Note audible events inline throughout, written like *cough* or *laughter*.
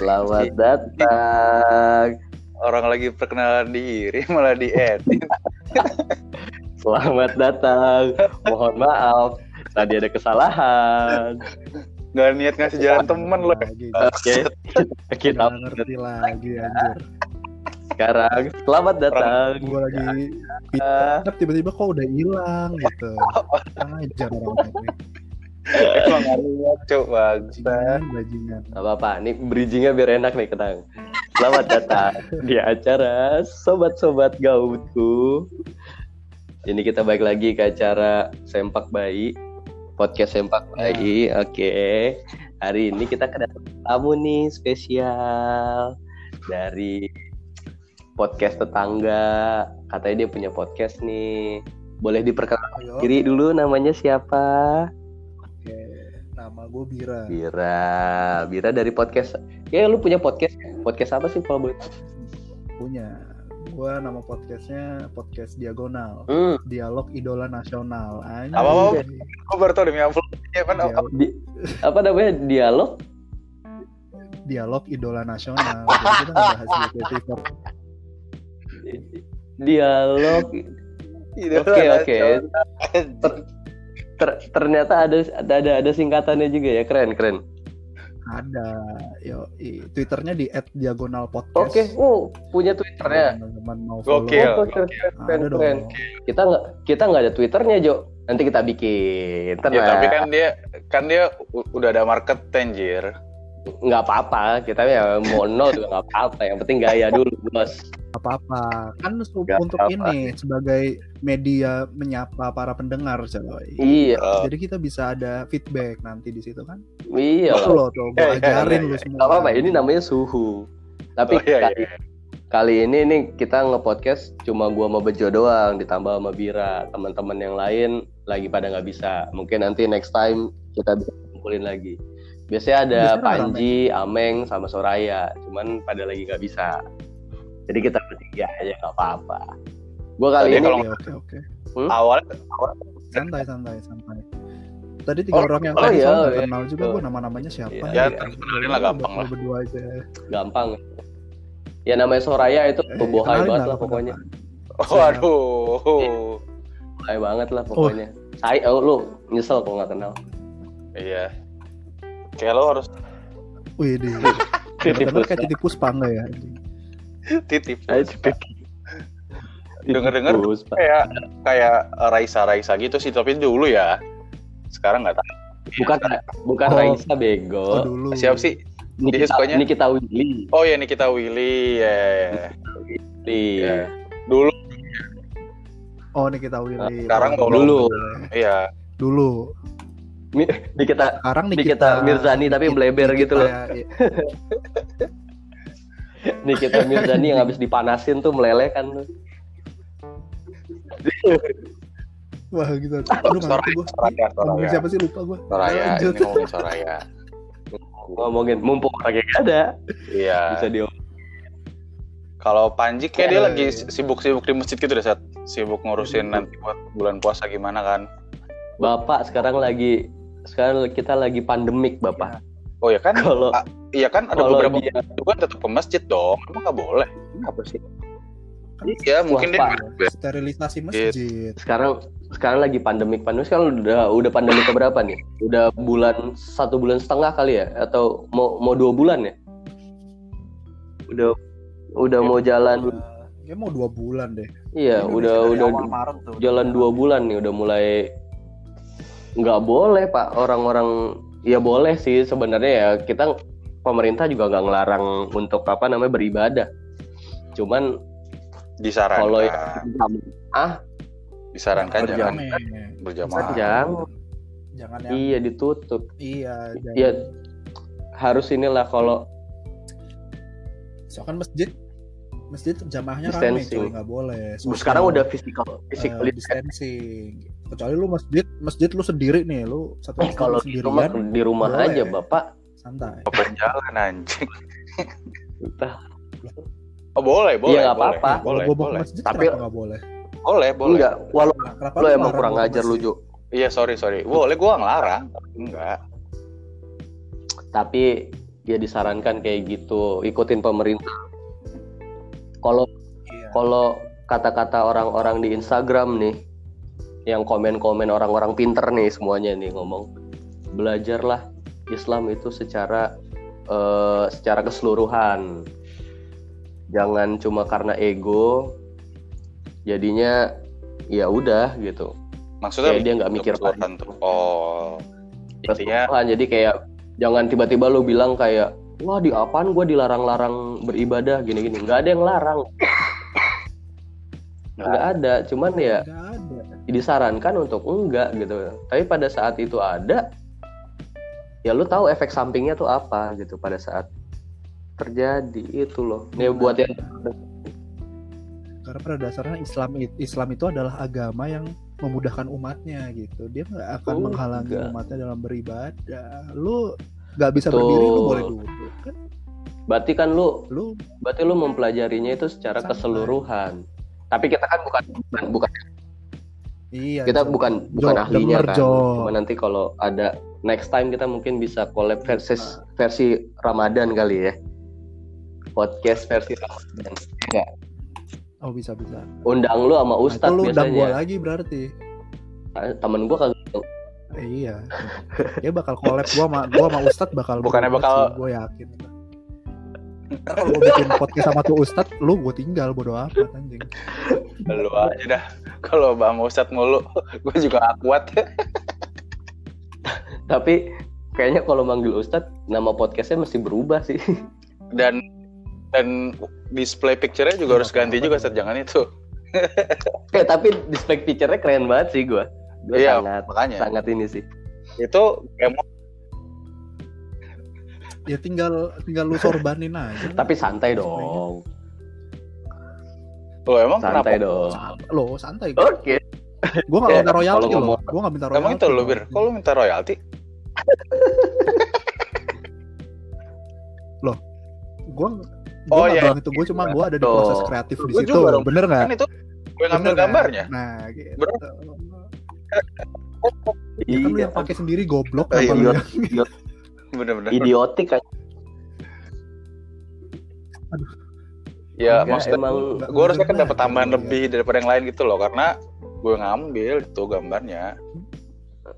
Selamat datang. Orang lagi perkenalan diri *laughs* malah diedit. Selamat datang. Mohon maaf, tadi ada kesalahan. Gak niat ngasih jalan temen loh. Lagi, Oke, kita ngerti lagi anjir. sekarang. Selamat datang. Gue lagi Ah, tiba-tiba kok udah hilang gitu. *laughs* Ajar orang ini. Emang niat cok. Bajingan, bajingan. Gak apa-apa, ini bridgingnya biar enak nih kenang. Selamat datang di acara Sobat-Sobat Gautku. Ini kita balik lagi ke acara Sempak Bayi, podcast Sempak Bayi. Oke, hari ini kita kedatangan tamu nih spesial dari podcast tetangga. Katanya dia punya podcast nih. Boleh diperkenalkan diri dulu namanya siapa? Nama gue Bira. Bira, Bira dari podcast. Ya lu punya podcast? Podcast apa sih kalau boleh? Punya. Gue nama podcastnya podcast diagonal. Hmm, Dialog idola nasional. Anjir. Apa, apa? Gue baru tau demi upload. Ya kan di- apa namanya? Dialog? dialog idola nasional. Jadi kita nggak bahas Dialog. Oke, oke. Ter- ternyata ada ada ada ada singkatannya juga ya. Keren, keren. Ada. Yo, i- Twitternya di @diagonal_podcast. Oke, oh, punya Twitternya. Teman-teman mau follow. Gokil. Oh, keren, keren, Ada dong. keren. Kita nggak kita nggak ada Twitternya, Jo. Nanti kita bikin. Ya tapi kan dia kan dia udah ada market anjir. nggak apa-apa. Kita ya mau nol juga nggak apa-apa. Yang penting gaya dulu, bos. Apa-apa kan Gak untuk apa-apa. ini sebagai media menyapa para pendengar coy Iya, jadi kita bisa ada feedback nanti di situ kan iya. Tuh lo tuh gue Iya, iya, ajarin lu iya. semua Gak apa-apa, ini namanya suhu. Tapi Oh, iya, kali, iya. kali ini nih kita nge-podcast cuma gua sama Bejo doang, ditambah sama Bira. Teman-teman yang lain lagi pada nggak bisa. Mungkin nanti next time kita bisa kumpulin lagi. Biasanya ada Biasanya Panji, Ameng, sama Soraya. Cuman pada lagi nggak bisa. Jadi kita bertiga aja nggak apa-apa. Gua kali Tadi ini kalau- oke oke oke Awalnya santai santai santai tadi tiga Oh, orang yang oh iya, iya. kenal juga Oh. gue nama namanya siapa Iya. Ya, gitu. terus kenalin lah, gampang lah. berdua aja gampang. Ya namanya Soraya itu Eh, bohai banget lah pokoknya. Waduh. Bohai banget lah pokoknya. Saya oh, lu nyesel kalau nggak kenal. Iya. Kayak lo harus wih Dengar *laughs* kayak titip puspa enggak ya titip. Puspa. kayak kayak Raisa Raisa gitu sih tapi dulu ya. Sekarang nggak tahu. Bukan bukan Oh. Raisa oh bego. dulu Siapa sih? Nikita, sukanya- Nikita Willy. Oh ya Nikita Willy ya. Iya. Iya. Dulu oh ini kita Willy Sekarang Oh, dulu. iya. dulu Mi- Nikita sekarang nih Nikita kita Mirzani tapi bleber gitu loh. ya, iya. Nikita Mirzani yang habis dipanasin tuh meleleh kan tuh. Wah gitu. *laughs* Aduh ngerti gue. Soraya, Soraya. Ngomongin siapa sih lupa gue. Soraya, Lanjut. ini ngomongin Soraya. Ngomongin mumpung orangnya nggak ada Iya. bisa dia. Kalau Panji kayak dia Eh. lagi sibuk-sibuk di masjid gitu deh, saat sibuk ngurusin nanti buat bulan puasa gimana kan. Bapak sekarang lagi sekarang kita lagi pandemik bapak. Oh ya kan? Kalau Ah, Iya kan ada beberapa dia juga tetap ke masjid dong. Emang nggak boleh? Apa sih? Iya, mungkin dia Sterilisasi masjid. sekarang sekarang lagi pandemik pandemik sekarang udah udah pandemik keberapa nih? Udah bulan satu bulan setengah kali ya? Atau mau mau dua bulan ya? Udah udah Ya, mau jalan Ya mau dua bulan deh. iya Ini udah udah Maret tuh. jalan dua bulan nih udah mulai nggak boleh pak orang-orang ya boleh sih sebenarnya ya kita pemerintah juga nggak ngelarang untuk apa namanya beribadah cuman disarankan. kalau yang ah disarankan jangan Berjamaah. berjamaah. jangan Jangan yang iya ditutup iya. jangan- Iya. harus inilah kalau So kan masjid masjid jamaahnya rame Distancing. coy nggak boleh. Sekarang udah physical physical distancing. Kecuali lu masjid masjid lu sendiri nih lu satu Eh, kalau di rumah di rumah boleh. aja bapak santai. Apa jalan anjing? Oh, boleh, boleh. Iya, nggak boleh. apa-apa. Boleh, ke boleh. masjid Tapi- nggak boleh? Boleh, boleh. enggak walau Nah, kenapa lu emang kurang gua ke ajar lu? Jo Iya, sorry, sorry. Boleh, gua ngelarang. Enggak. tapi ya disarankan kayak gitu ikutin pemerintah kalau Iya. kalau kata-kata orang-orang di Instagram nih yang komen-komen orang-orang pinter nih semuanya nih ngomong belajarlah Islam itu secara eh, secara keseluruhan jangan cuma karena ego jadinya ya udah gitu Maksudnya Kayak dia nggak mikir keseluruhan tuh. Oh. Intinya keseluruhan jadi kayak jangan tiba-tiba lu bilang kayak wah di apaan gue dilarang-larang beribadah gini-gini nggak ada yang larang nggak ada cuman ya Nggak ada. Disarankan untuk enggak gitu tapi pada saat itu ada ya lu tahu efek sampingnya tuh apa gitu pada saat terjadi itu loh nih buat yang Karena pada dasarnya Islam Islam itu adalah agama yang memudahkan umatnya gitu. Dia nggak akan Oh, menghalangi enggak. umatnya dalam beribadah. Lu nggak bisa Betul. berdiri, lu boleh duduk kan? berarti kan lu Lu berarti lu mempelajarinya itu secara Santai. keseluruhan tapi kita kan bukan bukan, bukan iya. kita Jo. bukan bukan Jo, ahlinya denger, kan Jo. cuma nanti kalau ada next time kita mungkin bisa collab versi versi Ramadan kali ya podcast versi Ramadan ya Oh bisa bisa. undang lu sama Nah, Ustadz itu lu undang gua biasanya lagi berarti. temen gua kagak Eh, iya. Dia bakal collab gua sama gua sama Ustadz bakal Bukannya bakal- gua yakin. Ntar kalau gua bikin podcast sama tuh Ustadz, lu gua tinggal bodo amat anjing. lu aja dah. Kalau Bang Ustadz mulu, gue juga gak kuat. tapi kayaknya kalau manggil Ustadz nama podcastnya mesti berubah sih Dan dan display picture-nya juga harus ganti juga, Ustadz. Jangan itu. eh tapi display picture-nya keren banget sih gua gua Iya, sangat makanya. sangat ini sih Itu kayak Ya tinggal tinggal lu sorbanin aja. tapi santai dong lo emang santai kenapa? dong lo santai gua. oke Gua nggak Ya, minta royalti kalau loh. ngomong- Gua nggak minta royalti. Emang itu lo. Bir? Kok lu minta royalti? Gua Oh, gua nggak iya. bilang itu gua cuma gua ada di proses kreatif di situ. Bener nggak? Kan itu gue ngambil Bener gambarnya. Nah, gitu. Bro. Ya kan lu iya yang pakai sendiri goblok Oh, kenapa lu iya. yang- Bener-bener. idiotik kan Ya, Enggak, maksudnya emang gue harusnya kan dapat tambahan iya. lebih daripada yang lain gitu loh karena gue ngambil itu gambarnya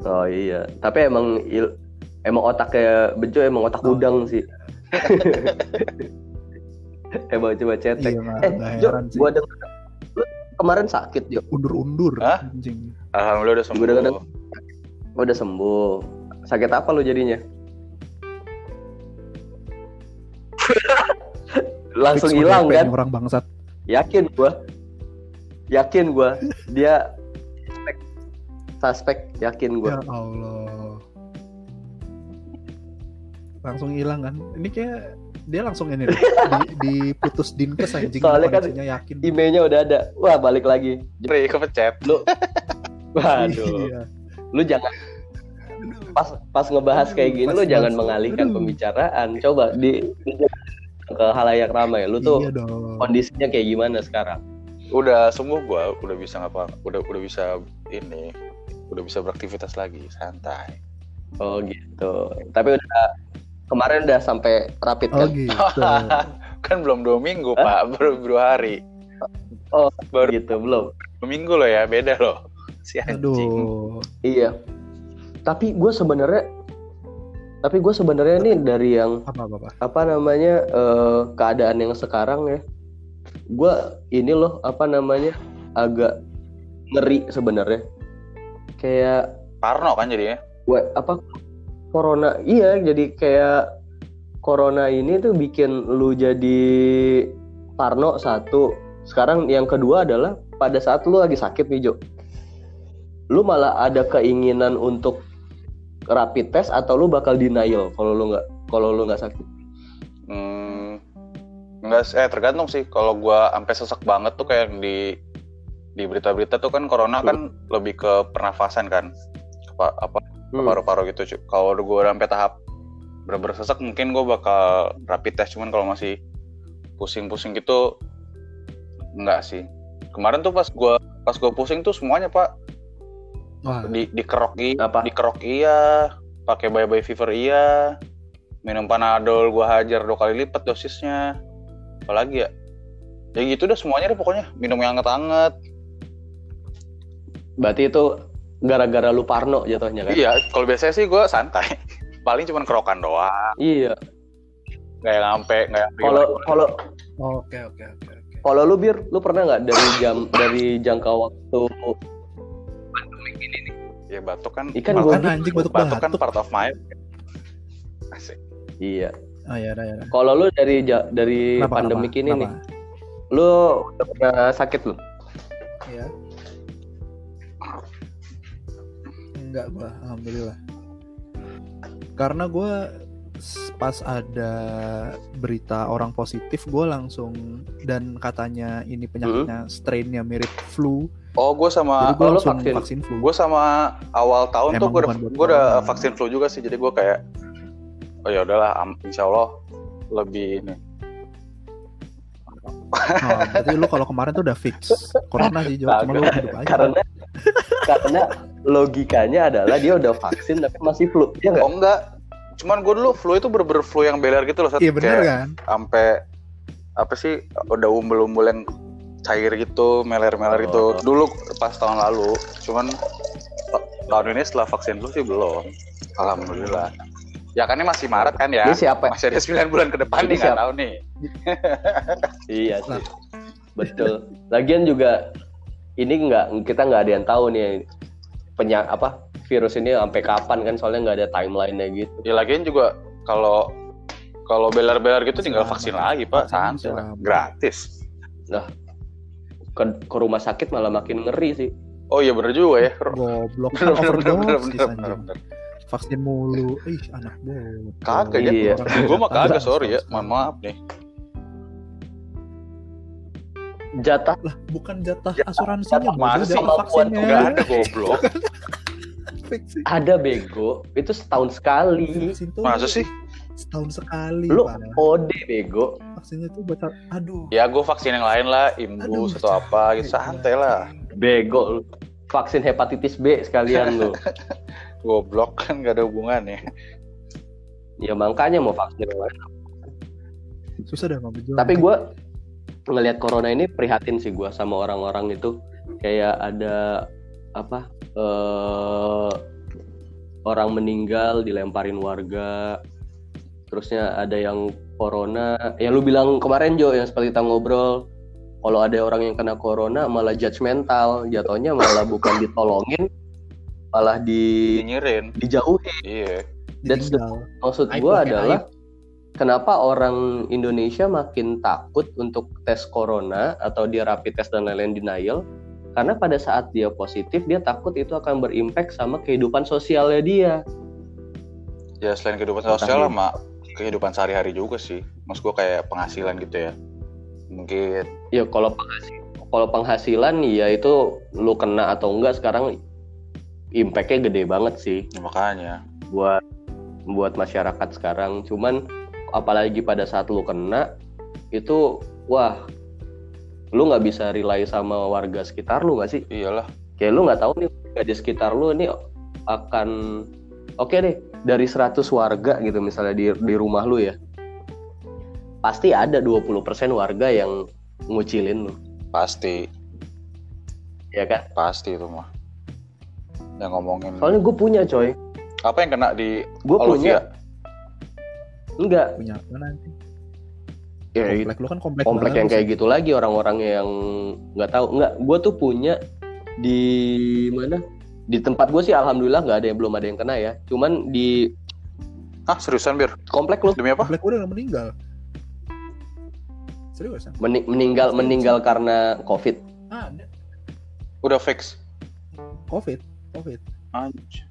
oh iya tapi emang il- emang otaknya Bejo emang otak Oh. udang sih *laughs* emang coba cetek Iya, eh Jo denger lu kemarin sakit Jo Undur-undur Hah? anjing. alhamdulillah udah sembuh Gua udah kadang- udah sembuh sakit apa lu jadinya *laughs* langsung hilang kan? Orang bangsat. yakin gua. Yakin gua. Dia suspek. Suspek. Yakin gua. Ya Allah. Langsung hilang kan. Ini kayak dia langsung ini *laughs* di, diputus dinkes anjing. Soalnya kan yakin. emailnya udah ada. Wah balik lagi. Pri, kepecet *laughs* waduh. Iya. lu jangan pas pas ngebahas kayak gini Pas lu jangan mengalihkan aduh. pembicaraan. Coba di, ke halayak ramai. Lu tuh Iya dong. kondisinya kayak gimana sekarang? Udah sembuh gue udah bisa ngapa udah udah bisa ini udah bisa beraktivitas lagi santai. Oh gitu. Tapi udah kemarin udah sampai rapid Oh kan? gitu. *laughs* kan belum dua minggu pak baru dua hari. Oh, baru gitu belum. dua minggu loh ya beda loh. Si anjing. Aduh. iya tapi gue sebenarnya tapi gue sebenarnya nih dari yang Apa apa apa. apa namanya eh, keadaan yang sekarang ya gue ini loh apa namanya agak ngeri sebenarnya. Kayak Parno kan jadinya gue apa corona iya jadi kayak corona ini tuh bikin lu jadi parno satu. Sekarang yang kedua adalah pada saat lu lagi sakit nih Jo lu malah ada keinginan untuk rapid test atau lu bakal denial kalau lu nggak kalau lu nggak sakit Hmm, enggak eh tergantung sih. Kalau gua sampai sesak banget tuh kayak di di berita-berita tuh kan corona kan lebih ke pernafasan kan. Apa apa Hmm. paru-paru gitu. Kalau gua udah sampai tahap bener-bener sesak mungkin gua bakal rapid test cuman kalau masih pusing-pusing gitu enggak sih. Kemarin tuh pas gua pas gua pusing tuh semuanya, Pak. Wah, Di dikerok i, Apa? dikerok iya, pakai bye bye fever iya. minum panadol gue hajar dua kali lipat dosisnya apalagi ya ya gitu dah semuanya deh pokoknya minum yang hangat-hangat Berarti itu gara-gara lu parno jatuhnya kan? iya kalau biasanya sih gue santai *laughs* paling cuma kerokan doang Iya. nggak yang sampai nggak yang Kalau kalau Oke oke oke oke. kalau lu bir, lu pernah nggak dari jam dari jangka waktu ya batuk kan ikan Makan gue anjing batuk batuk kan batuk. part of my asik Iya. Oh ya udah ya udah. Kalau lu dari dari Kenapa, pandemik kenapa? ini nih, Kenapa? lu udah pernah sakit lu? Ya. Enggak gua, alhamdulillah. Karena gua pas ada berita orang positif, gua langsung dan katanya ini penyakitnya strainnya mirip flu, oh gue sama gua oh, vaksin? vaksin, flu. gue sama awal tahun tuh Emang gue udah, gua udah vaksin flu juga sih jadi gue kayak oh ya udahlah insya Allah lebih ini Oh, berarti lu kalau kemarin tuh udah fix corona sih, Jo. Cuma lu hidup aja. Karena karena logikanya adalah dia udah vaksin tapi masih flu, ya nggak? oh enggak cuman gue dulu flu itu bener-bener flu yang beler gitu loh. Iya bener Kayak kan? sampai apa sih udah umbel-umbel yang cair gitu meler-meler gitu Oh. dulu pas tahun lalu cuman ta- tahun ini setelah vaksin flu sih belum alhamdulillah ya kan ini masih Maret kan ya Ini siapa? masih ada 9 bulan ke depan nih nggak tahu nih *laughs* Iya sih. Betul. Lagian juga ini nggak kita nggak ada yang tahu nih penyak apa virus ini sampai kapan kan soalnya nggak ada timelinenya gitu. ya lagian juga kalau kalau beler-beler gitu tinggal vaksin lagi pak santai gratis Ke, ke rumah sakit malah makin ngeri sih. oh iya bener juga ya Goblok *laughs* bener bener bener bener bener, bener. Vaksin mulu. Ih, anak bodoh. kagak ya Iya. Orang gue mah kagak sorry ya mohon maaf nih Jatah Lah, bukan jatah Jatah- asuransinya, jatah Bro. mana Dari sih? vaksinnya. nggak ada goblok *laughs* Fix sih. ada bego itu setahun sekali. Vaksin tuh masa sih setahun sekali, Lu Pak. OD bego. Vaksinnya tuh buat aduh. ya gue vaksin yang lain lah imbus atau apa gitu santai lah Bego lu. Vaksin hepatitis B sekalian lu. *laughs* goblok kan gak ada hubungannya ya makanya mau vaksin yang lain. Susah dah mau berjuang. Tapi gue ngelihat corona ini prihatin sih gue sama orang-orang itu kayak ada apa eh orang meninggal dilemparin warga. Terusnya ada yang corona. Ya lu bilang kemarin Jo yang seperti kita ngobrol kalau ada orang yang kena corona malah judgmental jatuhnya malah bukan ditolongin malah di dinyirin dijauhin. Iya. That's the- maksud gue adalah kenapa orang Indonesia makin takut untuk tes corona atau dia rapid test dan lain-lain denial karena pada saat dia positif dia takut itu akan berimpact sama kehidupan sosialnya dia. Ya selain kehidupan sosial sama kehidupan sehari-hari juga sih. Maksud gue kayak penghasilan gitu ya. Mungkin ya kalau penghasil kalau penghasilan ya itu lu kena atau enggak sekarang impactnya gede banget sih. Ya makanya. Buat buat masyarakat sekarang. Cuman apalagi pada saat lu kena itu wah lu nggak bisa rely sama warga sekitar lu nggak sih? Iyalah. Kayak lu nggak tahu nih warga di sekitar lu ini akan oke deh dari 100 warga gitu misalnya di di rumah lu ya pasti ada 20% warga yang ngucilin lu. Pasti. Ya kan? Pasti itu mah. Yang ngomongin soalnya gue punya coy. Apa yang kena di gue punya. Enggak. Punya apa nanti? Ya itu Komplek lu kan komplek komplek yang sih. kayak gitu lagi orang-orang yang nggak tahu nggak gue tuh punya di mana di tempat gue sih alhamdulillah nggak ada yang belum ada yang kena ya cuman di ah seriusan bir komplek lu demi apa Komplek udah meninggal. Seriusan? meni- meninggal meninggal karena covid Ada. udah fix Covid. Covid. Anj.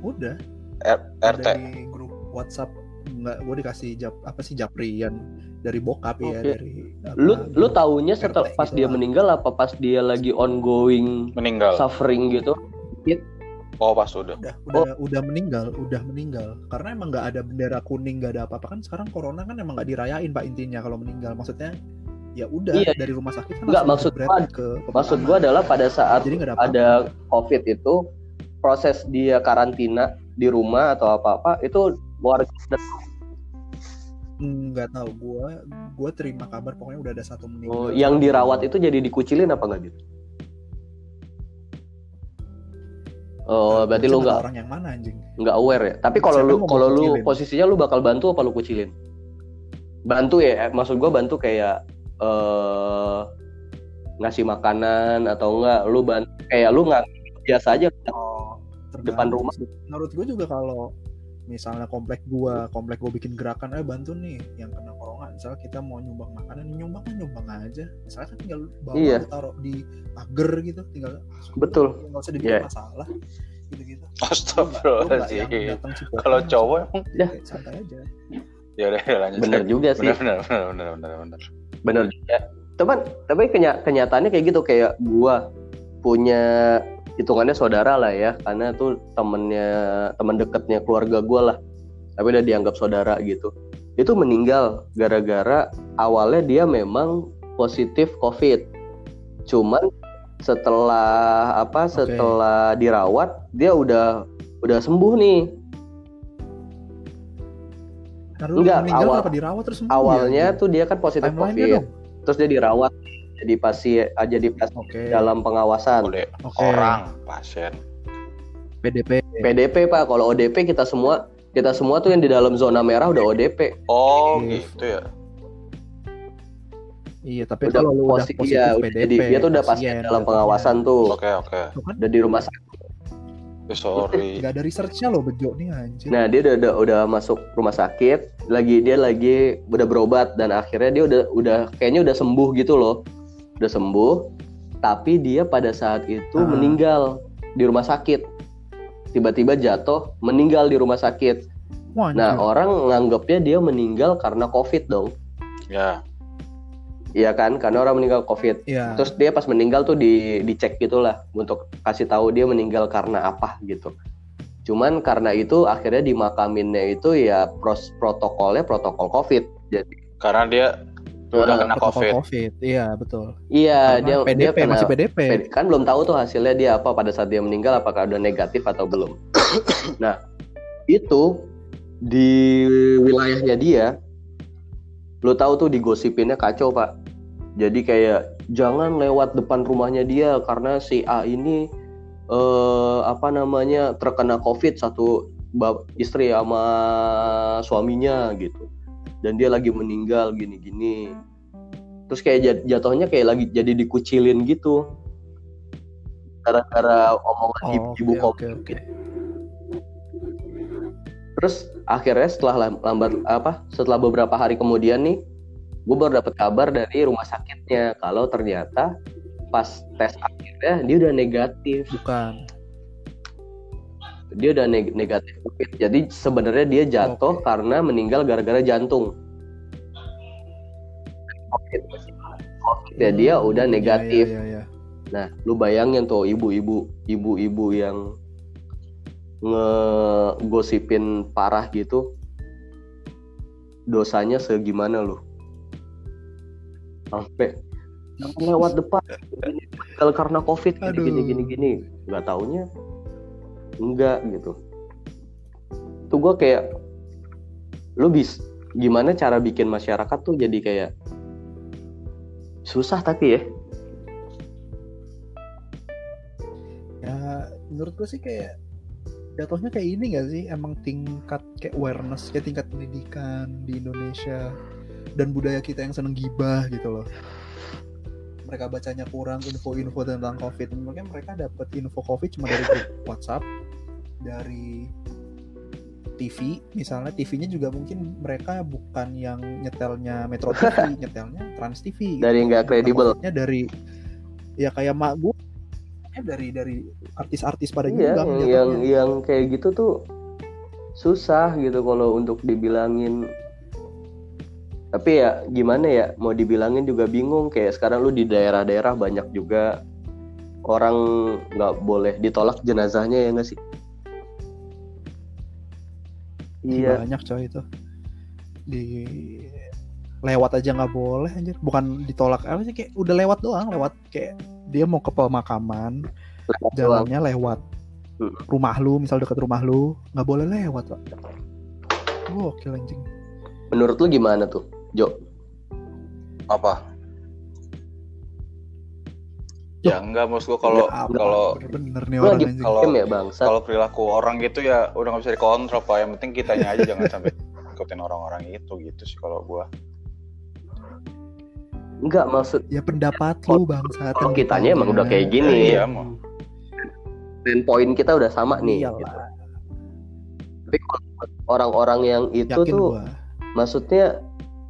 Udah. R- RT Dari grup WhatsApp nggak gue dikasih jap apa sih japrian dari bokap ya Oke. dari apa, lu lu grup taunya setelah RT pas gitu dia lah. meninggal apa pas dia lagi ongoing meninggal. suffering gitu? Oh pas udah. Udah Oh. udah udah meninggal udah meninggal. Karena emang nggak ada bendera kuning nggak ada apa-apa. Kan sekarang corona kan emang nggak dirayain pak intinya kalau meninggal. Maksudnya ya udah Iya. dari rumah sakit kan Nggak, maksud gua- ke maksud gua adalah pada saat jadi nggak ada apa ada covid itu proses dia karantina di rumah atau apa apa itu warga nggak tahu gue gue terima kabar pokoknya udah ada satu meninggal oh, yang dirawat itu jadi dikucilin apa nggak gitu oh berarti lu nggak orang yang mana anjing? nggak aware ya? Tapi kalau lu kalau lu posisinya lu bakal bantu apa lu kucilin? Bantu ya eh, maksud gua bantu kayak eh ngasih makanan atau enggak lu bantu kayak lu nggak biasa aja oh Depan rumah. menurut gue juga kalau misalnya komplek gua komplek gua bikin gerakan eh bantu nih yang kena corona misalnya kita mau nyumbang makanan nyumbang kan nyumbang aja misalnya kan tinggal bawa Iya. taruh di pagar gitu tinggal Betul. nggak usah dibikin Iya. masalah gitu gitu Astagfirullahaladzim. Kalau cowok emang Ya. santai aja ya udah ya, lanjut. bener juga sih Bener bener bener bener bener bener. juga teman tapi kenya- kenyataannya kayak gitu kayak gua punya hitungannya saudara lah ya karena tuh temennya teman deketnya keluarga gua lah. Tapi udah dianggap saudara gitu. Itu meninggal gara-gara awalnya dia memang positif covid. Cuman setelah apa Oke. setelah dirawat dia udah udah sembuh nih. Enggak, awal- dirawat terus sembuh awalnya ya? tuh dia kan positif timeline covid. terus dia dirawat jadi pasien jadi pasien oke dalam pengawasan Udah Oke. orang pasien. PDP PDP pak kalau ODP kita semua kita semua tuh yang di dalam zona merah udah ODP Oh Iya. gitu ya. iya tapi udah kalau lu udah posi- positif iya, PDP jadi dia tuh udah pasien dalam jatuhnya. pengawasan tuh Oke oke. Tuh kan udah di rumah sakit Eh, Sorry. nggak ada researchnya loh bejo nih anjir nah dia udah, udah udah masuk rumah sakit lagi dia lagi udah berobat dan akhirnya dia udah udah kayaknya udah sembuh gitu loh udah sembuh tapi dia pada saat itu Ah. meninggal di rumah sakit tiba-tiba jatuh meninggal di rumah sakit Wah, nah anjir. orang nganggapnya dia meninggal karena covid dong Ya. Iya kan, karena orang meninggal COVID. Iya. Terus dia pas meninggal tuh di dicek gitulah untuk kasih tahu dia meninggal karena apa gitu. Cuman karena itu akhirnya dimakaminnya itu ya pros protokolnya protokol COVID. Jadi Karena dia udah kena covid. COVID. Iya, betul. iya Karena dia PDP dia kena masih PDP. PD kan belum tahu tuh hasilnya dia apa pada saat dia meninggal apakah udah negatif atau belum. *coughs* nah, itu di wilayahnya dia lo tahu tuh digosipinnya kacau, Pak. Jadi kayak jangan lewat depan rumahnya dia karena si A ini eh apa namanya terkena Covid satu istri sama suaminya gitu. Dan dia lagi meninggal gini-gini. Terus kayak jat- jatuhnya kayak lagi jadi dikucilin gitu. Gara-gara omongan Oh, ibu, Covid. oke, oke. Terus akhirnya setelah lam- lambat apa setelah beberapa hari kemudian nih gue baru dapat kabar dari rumah sakitnya kalau ternyata pas tes akhirnya dia udah negatif Bukan. Dia udah neg- negatif covid jadi sebenarnya dia jatuh Oke. karena meninggal gara-gara jantung covid covid ya dia Hmm, udah negatif Iya, iya, iya. Nah, lu bayangin tuh ibu-ibu, ibu-ibu yang ngegosipin parah gitu, dosanya segimana lu? Sampai lewat depan, *laughs* meninggal karena covid, gini Aduh. gini gini gini, nggak taunya enggak gitu. Tuh gue kayak, lu bis, gimana cara bikin masyarakat tuh jadi kayak susah tapi ya. Ya, menurut gue sih kayak jatuhnya kayak ini gak sih emang tingkat kayak awareness kayak tingkat pendidikan di Indonesia dan budaya kita yang seneng gibah gitu loh mereka bacanya kurang info-info tentang covid mungkin mereka dapat info covid cuma dari grup WhatsApp dari TV misalnya TV-nya juga mungkin mereka bukan yang nyetelnya Metro TV *laughs* nyetelnya Trans TV Dari nggak kredibel. Dari ya kayak mak gue dari dari artis-artis pada Iya, nyumbang yang, yang yang kayak gitu tuh susah gitu kalau untuk dibilangin. Tapi ya gimana ya, mau dibilangin juga bingung. Kayak sekarang lu di daerah-daerah banyak juga orang nggak boleh ditolak jenazahnya ya nggak sih? Iya, banyak coy itu di lewat aja nggak boleh anjir bukan ditolak apa sih kayak udah lewat doang lewat kayak dia mau ke pemakaman lewat doang. jalannya lewat Hmm. rumah lu misal dekat rumah lu nggak boleh lewat pak Gokil anjing. Menurut lu gimana tuh, Jo? Apa? Ya enggak maksud gua kalau Ya, apa? kalau bener nih Lu orang lagi anjing. Kalau- game ya bangsa. kalau perilaku orang gitu ya udah nggak bisa dikontrol pak. Yang penting kitanya aja jangan sampai ikutin orang-orang itu gitu sih kalau gua. Enggak maksud Ya pendapat lu bangsa. kalau kitanya emang udah kayak gini. Iya, mau. Dan poin kita udah sama nih. Iyalah. gitu. Tapi orang-orang yang itu Yakin tuh gua. maksudnya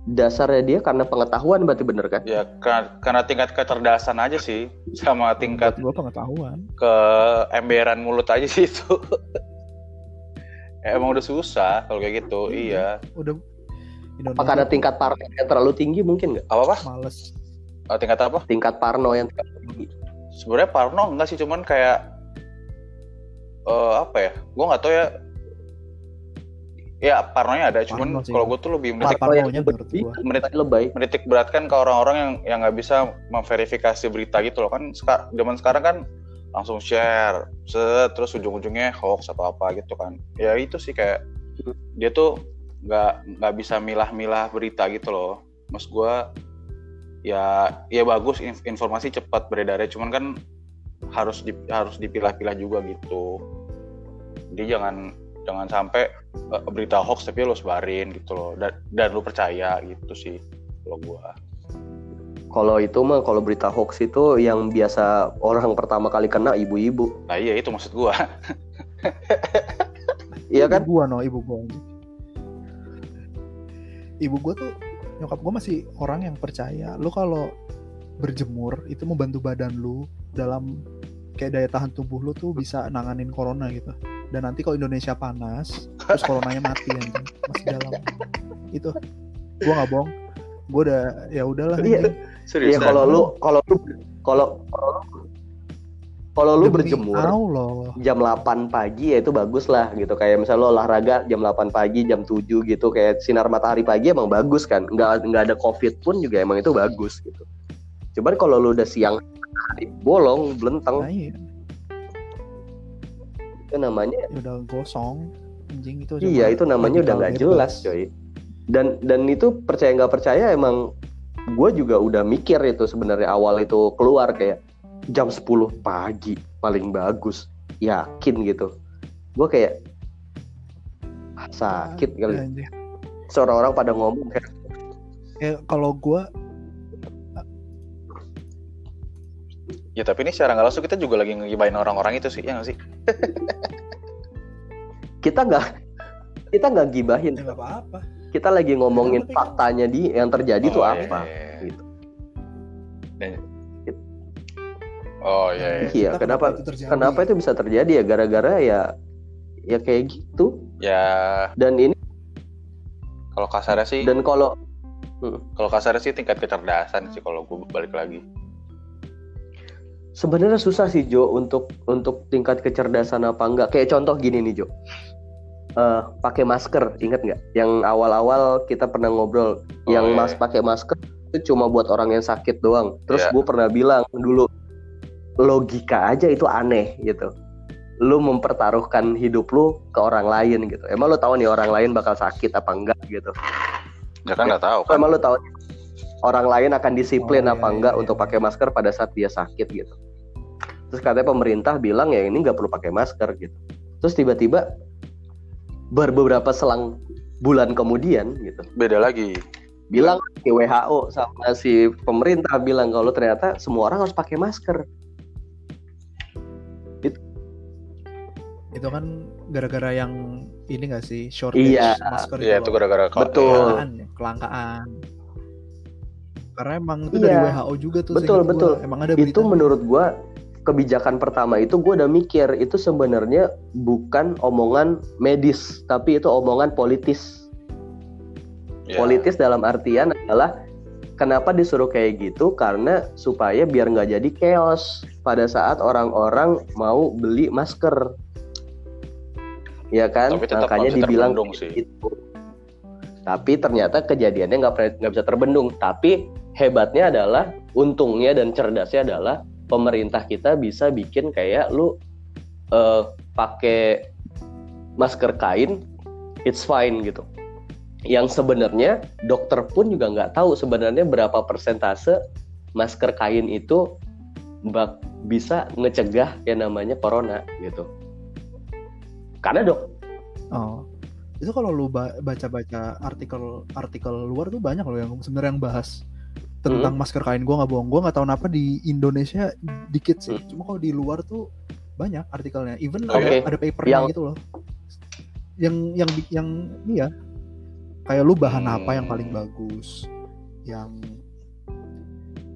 dasarnya dia karena pengetahuan berarti bener kan? Ya karena, karena tingkat kecerdasan aja sih sama tingkat gua pengetahuan. keemberan mulut aja sih itu. Ya, *laughs* emang udah susah kalau kayak gitu. Iya. Iya. Udah Indonesia Apa karena tingkat parno yang terlalu tinggi mungkin nggak? Apa apa? males. Oh, tingkat apa? Tingkat parno yang terlalu tinggi. Sebenarnya Parno enggak sih, cuman kayak eh apa ya? Gua nggak tahu ya. Ya Parnonya ada, cuman kalau gua. gue tuh lebih menitik, Parno yang parnonya menurut lebih, gua. Menit- lebay. menitik beratkan ke orang-orang yang yang nggak bisa memverifikasi berita gitu loh kan. Seka, zaman sekarang kan langsung share, set, terus ujung-ujungnya hoax atau apa gitu kan. Ya itu sih kayak dia tuh nggak nggak bisa milah-milah berita gitu loh. Mas gua ya ya bagus inf- informasi cepat beredarnya cuman kan harus di, harus dipilah-pilah juga gitu jadi jangan jangan sampai eh, berita hoax tapi lo sebarin gitu loh dan dan lu percaya gitu sih kalau gua Kalau itu mah kalau berita hoax itu yang biasa orang pertama kali kena ibu-ibu. nah iya itu maksud gua *laughs* Iya kan? Ibu gua no, ibu gua. Ibu gua tuh nyokap gua masih orang yang percaya. Lu kalau berjemur itu membantu badan lu dalam kayak daya tahan tubuh lu tuh bisa nanganin corona gitu. Dan nanti kalau Indonesia panas, terus coronanya mati anjing, masih dalam. Itu gua nggak bohong. Gua udah ya udahlah Iya. serius Iya kalau lu kalau lu kalau kalau lu- kalau lu Demi berjemur Allah. jam 8 pagi ya itu bagus lah gitu kayak misalnya lo olahraga jam 8 pagi jam 7 gitu kayak sinar matahari pagi emang bagus kan nggak nggak ada covid pun juga emang itu bagus gitu cuman kalau lu udah siang hari, bolong belenteng Nah, iya. itu namanya Ya udah gosong anjing itu iya itu namanya udah nggak jelas coy. Dan dan itu percaya nggak percaya emang gue juga udah mikir itu sebenarnya awal itu keluar kayak jam 10 pagi paling bagus. Yakin gitu. Gue kayak "Ah, sakit kali. Anjing. seorang orang pada ngomong kayak Ya, kalau gua ya tapi ini secara nggak langsung kita juga lagi ngegibain orang-orang itu sih ya nggak sih *laughs* kita nggak kita nggak gibahin ya nggak apa-apa. kita lagi ngomongin kan- faktanya di yang terjadi tuh Oh, apa iya. gitu. Dan- oh iya, iya. Iya, kenapa- itu terjadi? kenapa itu bisa terjadi ya gara-gara ya ya kayak gitu ya dan ini kalau kasarnya sih dan kalau kalau kasarnya sih tingkat kecerdasan sih kalau gue balik lagi sebenarnya susah sih Jo untuk untuk tingkat kecerdasan apa enggak. Kayak contoh gini nih Jo. Eh, pakai masker ingat nggak yang awal-awal kita pernah ngobrol Oh, yang iya, mas iya. pakai masker itu cuma buat orang yang sakit doang. Terus Iya. gue pernah bilang dulu logika aja itu aneh gitu. Lu mempertaruhkan hidup lu ke orang lain gitu. Emang lu tahu nih orang lain bakal sakit apa enggak? gitu. Ya kan nggak tahu kan? Emang lu tahu orang lain akan disiplin Oh, apa iya, enggak iya, untuk iya. pakai masker pada saat dia sakit gitu terus katanya pemerintah bilang ya ini nggak perlu pakai masker gitu terus tiba-tiba ber- beberapa selang bulan kemudian gitu beda lagi bilang si WHO sama si pemerintah bilang kalau ternyata semua orang harus pakai masker Itu kan gara-gara yang ini gak sih shortage Iya. masker Iya itu gara-gara Betul. kelangkaan, ya, kelangkaan. Karena emang itu dari Iya. WHO juga tuh. Betul, seingat gua. betul. Emang ada itu menurut gua kebijakan pertama itu gua udah mikir itu sebenarnya bukan omongan medis tapi itu omongan politis. Ya, politis dalam artian adalah kenapa disuruh kayak gitu? Karena supaya biar nggak jadi chaos. Pada saat orang-orang mau beli masker. Ya kan? Tapi tetap makanya dibilang sih. gitu. tapi ternyata kejadiannya nggak nggak bisa terbendung. Tapi hebatnya adalah untungnya dan cerdasnya adalah pemerintah kita bisa bikin kayak lu eh, pakai masker kain it's fine gitu yang sebenarnya dokter pun juga nggak tahu sebenarnya berapa persentase masker kain itu bak bisa ngecegah yang namanya corona gitu. Karena dok, Oh. Itu kalau lu ba- baca-baca artikel artikel luar tuh banyak loh yang sebenarnya yang bahas tentang masker kain. Gua nggak bohong. Gua nggak tahu kenapa di Indonesia dikit sih. Hmm. Cuma kalau di luar tuh banyak artikelnya. Even Oke. ada ada papernya Yang- gitu loh. Yang yang yang iya. Kayak lu bahan Hmm. apa yang paling bagus? Yang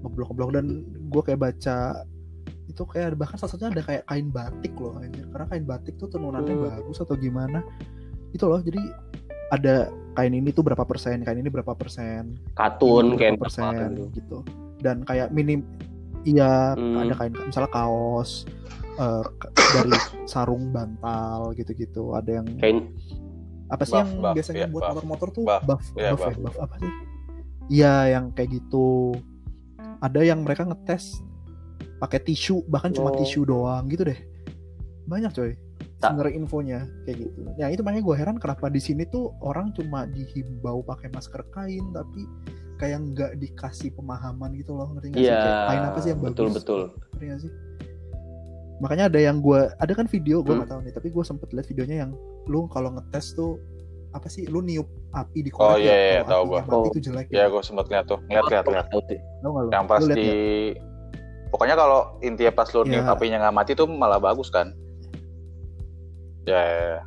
ngeblok-ngeblok dan gua kayak baca itu kayak bahkan salah satunya ada kayak kain batik loh anjir. karena kain batik tuh tenunannya Hmm. bagus atau gimana itu loh jadi ada kain ini tuh berapa persen kain ini berapa persen katun berapa persen gitu. gitu dan kayak minim iya Hmm. ada kain misalnya kaos k- dari sarung bantal gitu-gitu ada yang Kain apa sih Buff, yang buff, biasanya iya, buat buff. motor-motor tuh Buff, buff iya, buff, ya, buff. buff apa sih iya yang kayak gitu ada yang mereka ngetes pakai tisu bahkan cuma Oh. tisu doang gitu deh banyak coy Tak. sebenarnya infonya kayak gitu ya itu makanya gue heran kenapa di sini tuh orang cuma dihimbau pakai masker kain tapi kayak nggak dikasih pemahaman gitu loh ngerti nggak sih Iya, kayak kain apa sih yang betul bagus betul. ngerti nggak sih makanya ada yang gue ada kan video gue Hmm. nggak tahu nih tapi gue sempet lihat videonya yang lu kalau ngetes tuh apa sih lu niup api di Oh, korek iya, iya, tahu apinya gua. mati Oh. itu jelek Ya gue sempat lihat tuh, lihat lihat lihat. Yang pas di pokoknya kalau intinya pas lu Ya. niup apinya nggak mati tuh malah bagus kan? Ya, ya, ya.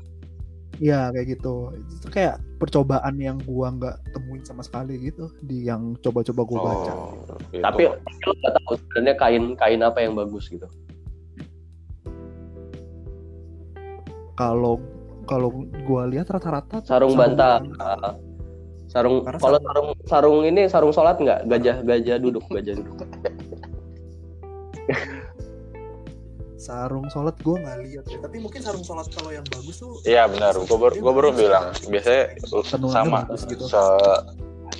Iya kayak gitu itu kayak percobaan yang gua nggak temuin sama sekali gitu di yang coba-coba gua baca Oh, gitu. Tapi lo nggak tahu sebenarnya kain kain apa yang bagus gitu. kalau kalau gua lihat rata-rata tuh Sarung bantal. Ah, sarung Karena kalau sarung- sarung sarung ini sarung sholat nggak? Gajah gajah duduk gajah duduk. *laughs* sarung sholat gua nggak lihat ya. tapi mungkin sarung sholat kalau yang bagus tuh Iya benar, gue baru, gua baru bilang biasanya sama bagus gitu. se-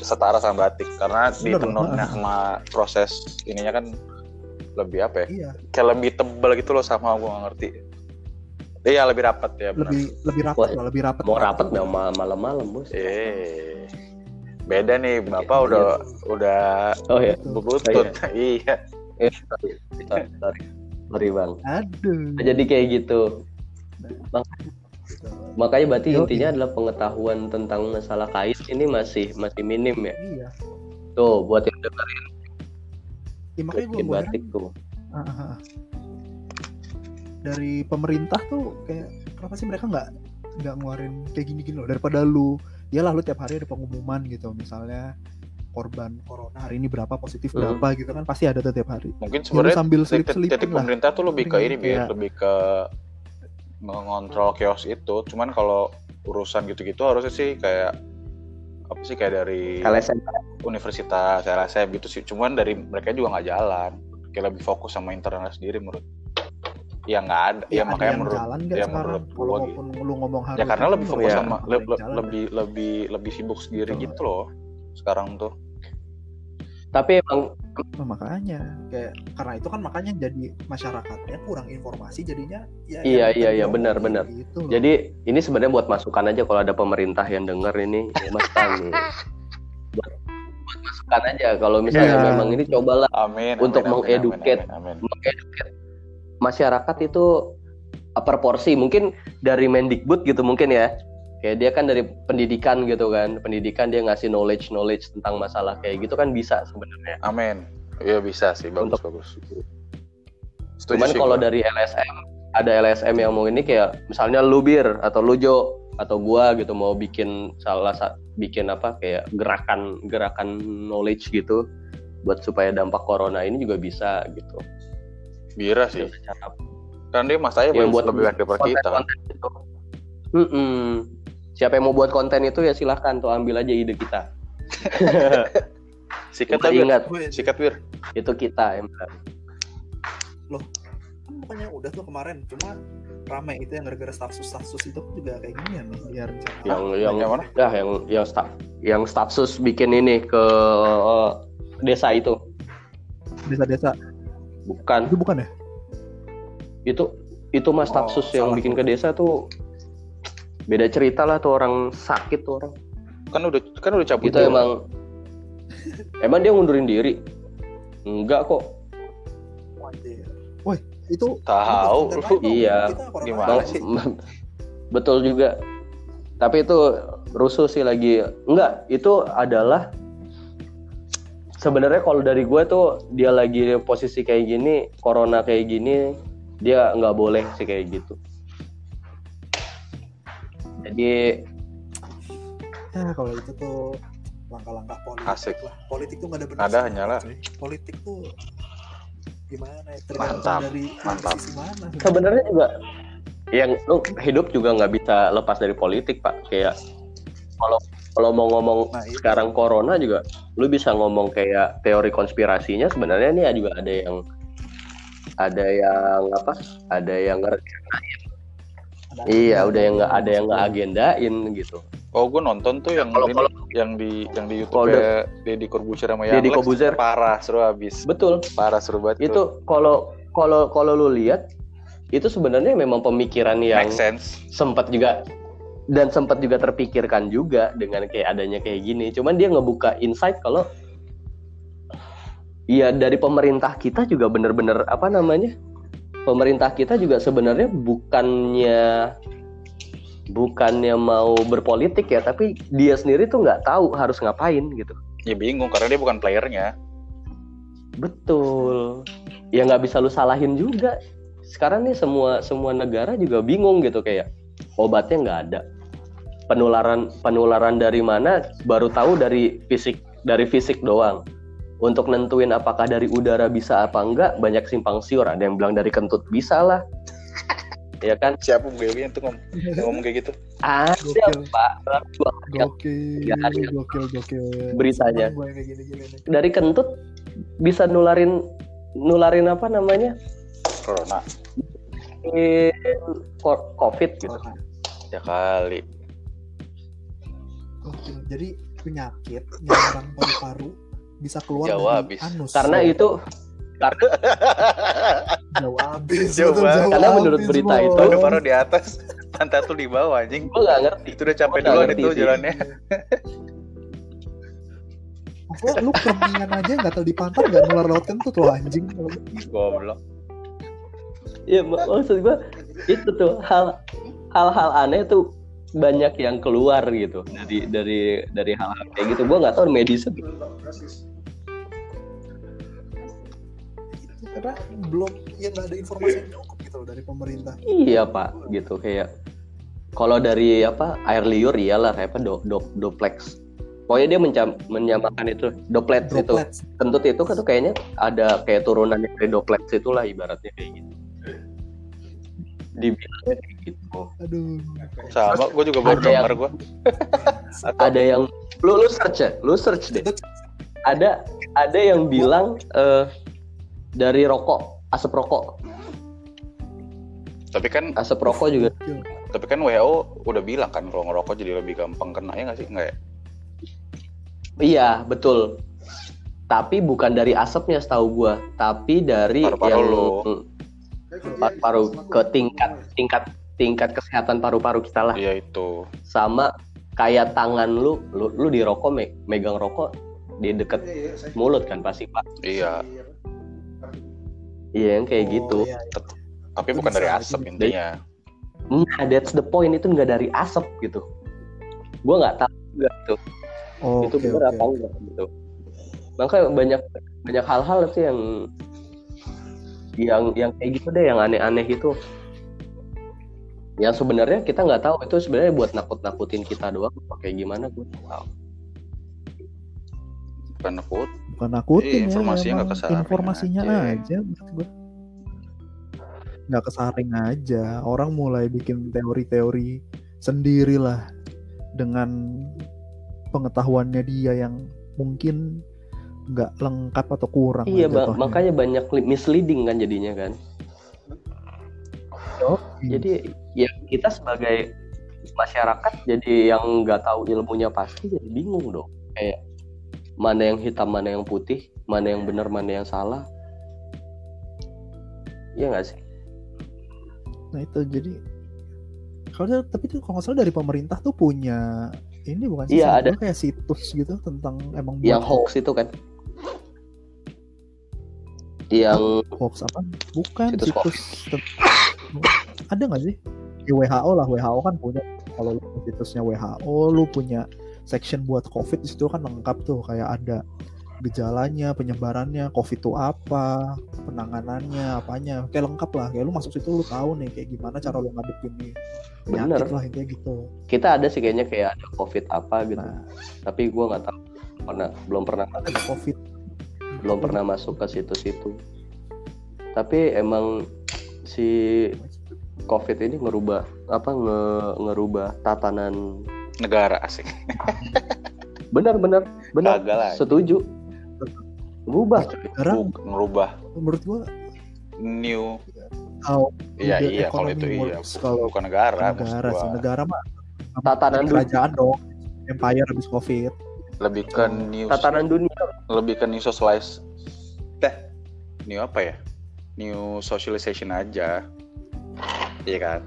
setara sama batik karena di Bener tenunnya sama proses ininya kan lebih apa ya? iya Kayak lebih tebal gitu loh sama gue nggak ngerti. Iya lebih rapat ya benar. lebih lebih rapat lah lebih rapat Mau rapat nggak ma- malam-malam bos? Eh beda nih bapak udah udah Oh ya. berlutut *laughs* iya Eh, sorry, sorry, sorry. Sorry, bang. aduh Nah, Jadi kayak gitu. Gitu. Makanya berarti Yoi. intinya adalah pengetahuan tentang masalah kain ini masih masih minim ya. iya Tuh buat yang dengerin ya, makanya heran batik tuh. Ah. dari pemerintah tuh kayak kenapa sih mereka nggak nggak ngeluarin kayak gini-gini loh daripada lu ya lah lu tiap hari ada pengumuman gitu misalnya korban corona hari ini berapa positif Hmm. berapa gitu kan pasti ada tiap hari. Mungkin ya, sebenarnya sambil titik, selip-selipin titik lah. pemerintah tuh lebih ke ini biar kayak- lebih ke mengontrol kios itu. Cuman kalau urusan gitu-gitu harusnya sih kayak apa sih kayak dari LSM. universitas LSM gitu sih. Cuman dari mereka juga nggak jalan. Kayak lebih fokus sama internal sendiri menurut ya nggak ada ya, ya, ada makanya yang menurut jalan ya sekarang? menurut kalau gua maupun lu ngomong harus ya karena itu lebih fokus ya, sama le- le- jalan. lebih lebih lebih sibuk sendiri Betul. gitu loh sekarang tuh Tapi emang Nah, makanya kayak karena itu kan makanya jadi masyarakatnya kurang informasi jadinya ya Iya, iya, iya, benar, benar. gitu loh. jadi ini sebenarnya buat masukan aja kalau ada pemerintah yang denger ini ya Mas Tang nih. *laughs* Buat, buat masukan aja kalau misalnya Iya. memang ini cobalah amin Untuk amin, mengeduket. amin, amin, amin. mengeduket masyarakat itu per porsi mungkin dari Mendikbud gitu mungkin ya kayak dia kan dari pendidikan gitu kan pendidikan dia ngasih knowledge knowledge tentang masalah kayak gitu kan bisa sebenarnya Amin. Iya bisa sih, bagus Untuk- bagus. Setuju cuman kalau dari LSM ada LSM yang mau ini kayak misalnya lu bir atau lu Jo atau gua gitu mau bikin salah sa- bikin apa kayak gerakan gerakan knowledge gitu buat supaya dampak corona ini juga bisa gitu Bira sih. Kan dia mas saya yang buat lebih baik daripada kita kan. konten-konten itu. Mm-mm. Siapa yang mau buat konten itu ya silahkan tuh ambil aja ide kita. *laughs* Sikat Kita tapi ingat. Sikat wir. itu kita emang. kan bukannya udah tuh kemarin cuma rame itu yang gara-gara stafsus stafsus itu juga kayak gini ya nih biar rencana. Yang yang yang mana? ya yang yang staff yang stafsus bikin ini ke eh, desa itu. Desa-desa. Bukan. Itu bukan ya? Itu itu mas Oh, stafsus yang salah bikin ke desa tuh beda cerita lah tuh orang sakit tuh orang kan udah kan udah cabut Itu emang emang dia ngundurin diri? Enggak kok. Woi, itu tahu Iya. Gimana Bang- sih? *laughs* Betul juga. Tapi itu rusuh sih lagi. Enggak, itu adalah sebenarnya kalau dari gue tuh dia lagi posisi kayak gini, corona kayak gini, dia nggak boleh sih kayak gitu. Jadi Ya kalau itu tuh langkah-langkah politik Asik. lah. Politik tuh gak ada benar. Ada hanyalah. Politik tuh gimana ya? Tergantung Mantap, dari mantap. sisi mana. sebenarnya juga yang lu hidup juga nggak bisa lepas dari politik pak. Kayak kalau kalau mau ngomong Nah, itu. sekarang corona juga, lu bisa ngomong kayak teori konspirasinya sebenarnya nih juga ada yang ada yang apa? Ada yang nge- Ada iya, udah yang nggak ada yang nggak agendain gitu. Oh, gue nonton tuh yang Kalau- ini, kalau- yang di yang di YouTube Deddy Corbuzier sama Deddy Yanlex Corbuzier. parah seru abis. Betul. Parah seru banget Itu kalau kalau kalau lu lihat itu sebenarnya memang pemikiran yang Make sense. sempat juga dan sempat juga terpikirkan juga dengan kayak adanya kayak gini. Cuman dia ngebuka insight kalau Iya dari pemerintah kita juga bener-bener apa namanya? Pemerintah kita juga sebenarnya bukannya bukannya mau berpolitik ya, tapi dia sendiri tuh nggak tahu harus ngapain gitu. Ya bingung karena dia bukan playernya. Betul. Ya nggak bisa lu salahin juga. Sekarang nih semua semua negara juga bingung gitu kayak obatnya nggak ada. Penularan penularan dari mana baru tahu dari fisik dari fisik doang. Untuk nentuin apakah dari udara bisa apa enggak banyak simpang siur. Ada yang bilang dari kentut bisa lah. *laughs* ya kan? Siapa gue yang tuh ngomong, *laughs* yang ngomong kayak gitu? Ada Gokil. Pak. Dua yang Gokil. Beritanya. Dari kentut bisa nularin nularin apa namanya? Corona. Covid gitu. Corona. Ya kali. Gokil. Jadi penyakit nyerang paru-paru bisa keluar Jauh dari habis. anus. Karena itu jauh habis. *laughs* Jauh betul, banget. jauh Karena menurut habis, berita Bos. itu- Paru-paru di atas, *laughs* pantat tuh di bawah anjing. gue nggak ngerti. Itu udah capek Gua duluan ngerti itu sih. jalannya. *laughs* Maksudnya lu kemingan aja nggak tahu di pantat nggak nular lewat kentut lo anjing. Goblok. Iya mak- maksud gue itu tuh hal hal-hal aneh tuh banyak yang keluar gitu dari dari dari hal-hal kayak gitu. Gue nggak tahu medis itu. Karena belum ya nggak ada informasi yang cukup gitu loh dari pemerintah. Iya pak, gitu kayak kalau dari apa air liur iyalah kayak apa do, do, doplex. Pokoknya dia mencam, menyamakan itu doplet itu. Kentut itu kan tuh kayaknya ada kayak turunan dari doplex itulah ibaratnya kayak gitu. Dibilangnya kayak gitu. Aduh. Sama, gue juga baru denger gue. *laughs* Ada yang lu lu search ya, lu search deh. Ada ada yang bilang eh, dari rokok, asap rokok, Tapi kan, asap rokok juga. tapi kan WHO udah bilang kan kalau ngerokok jadi lebih gampang kena ya nggak sih? Nggak ya? Iya betul. Tapi bukan dari asapnya setahu gua, tapi dari Paru-paru yang lu. Paru-paru ke tingkat tingkat tingkat kesehatan paru-paru kita lah. Iya itu. Sama kayak tangan lu, lu, lu di rokok me- megang rokok di deket mulut kan pasti pak. Iya. Iya yang kayak Oh, gitu. iya, iya. Tapi Itu bukan dari asap intinya. Nah, that's the point itu nggak dari asap gitu. Gua nggak tahu juga gitu. Oh, itu oke, benar oke. apa enggak gitu. Makanya banyak banyak hal-hal sih yang yang yang kayak gitu deh, yang aneh-aneh itu. Yang sebenarnya kita nggak tahu itu sebenarnya buat nakut-nakutin kita doang. apa Kayak gimana gue nggak tahu. Bukan nakut. Bukan nakutin ya, informasinya nggak emang kesaring Informasinya aja. aja. Nggak kesaring aja. Orang mulai bikin teori-teori sendirilah dengan pengetahuannya dia yang mungkin nggak lengkap atau kurang. Iya, ba- makanya banyak misleading kan jadinya kan. Hmm. Jadi ya kita sebagai masyarakat jadi yang nggak tahu ilmunya pasti jadi bingung dong. Kayak mana yang hitam, mana yang putih, mana yang benar, mana yang salah. Iya nggak sih? Nah itu jadi kalau tapi itu kalau nggak salah dari pemerintah tuh punya ini bukan sih Iya, ada. kayak situs gitu tentang emang yang hoax itu kan yang hoax apa? Bukan Situs situs, *coughs* ada nggak sih? Di WHO lah WHO kan punya. Kalau lu situsnya WHO lu punya section buat COVID di situ kan lengkap tuh. Kayak ada gejalanya penyebarannya COVID itu apa penanganannya apanya. Kayak lengkap lah. Kayak lu masuk situ lu tahu nih kayak gimana cara lu ngadepin nih. Bener. penyakit lah intinya gitu. Kita ada sih kayaknya kayak ada covid apa gitu. Nah. Tapi gua nggak tahu. Pernah belum pernah. Ada COVID belum pernah masuk ke situs-situ. Tapi emang si covid ini ngerubah apa nge ngerubah tatanan negara asik *laughs* benar benar benar. Kagak lah. setuju. Berubah coy. sekarang ngerubah. menurut gua new. Kalau iya iya kalau itu iya. kalau bukan negara negara gua. sih negara mah Tatanan kerajaan dong. Empire habis covid lebih ke new tatanan dunia. Lebih ke new socialize. Teh. New apa ya? New socialization aja. Iya kan?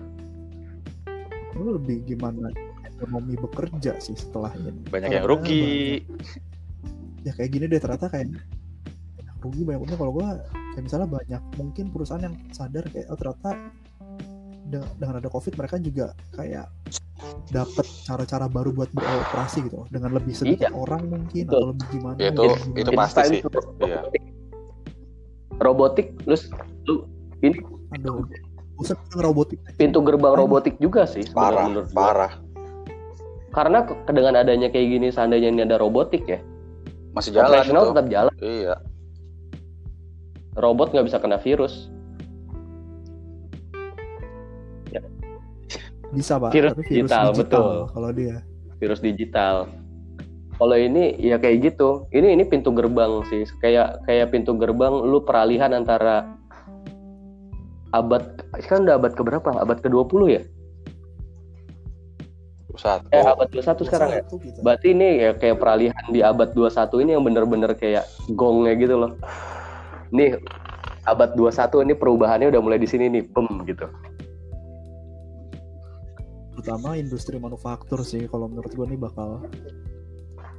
Lu lebih gimana ekonomi bekerja sih setelah ini banyak yang rugi. banyak- ya kayak gini deh ternyata kayak rugi banyak. Untung kalau gua kayak misalnya banyak mungkin perusahaan yang sadar kayak oh ternyata de- dengan ada covid mereka juga kayak dapat cara-cara baru buat beroperasi gitu dengan lebih sedikit orang mungkin Betul. atau lebih gimana? Ya, itu- lebih gimana. itu pasti sih. Iya. robotik terus lu ini aduh. Usah bilang robotik. pintu gerbang robotik juga sih parah menurut parah. Karena dengan adanya kayak gini seandainya ini ada robotik ya masih jalan operasional itu. tetap jalan. Iya. Robot nggak bisa kena virus bisa pak. Virus tapi virus digital, digital, betul. kalau dia. Virus digital. Kalau ini ya kayak gitu. Ini ini pintu gerbang sih. Kayak kayak pintu gerbang lu peralihan antara abad kan udah abad keberapa? Abad ke 20 ya? Satu. Eh abad 21 sekarang ya? Satu gitu. berarti ini ya kayak peralihan di abad 21 ini yang bener-bener kayak gongnya gitu loh. Nih abad 21 ini perubahannya udah mulai di sini nih. Pem gitu terutama industri manufaktur sih kalau menurut gua nih bakal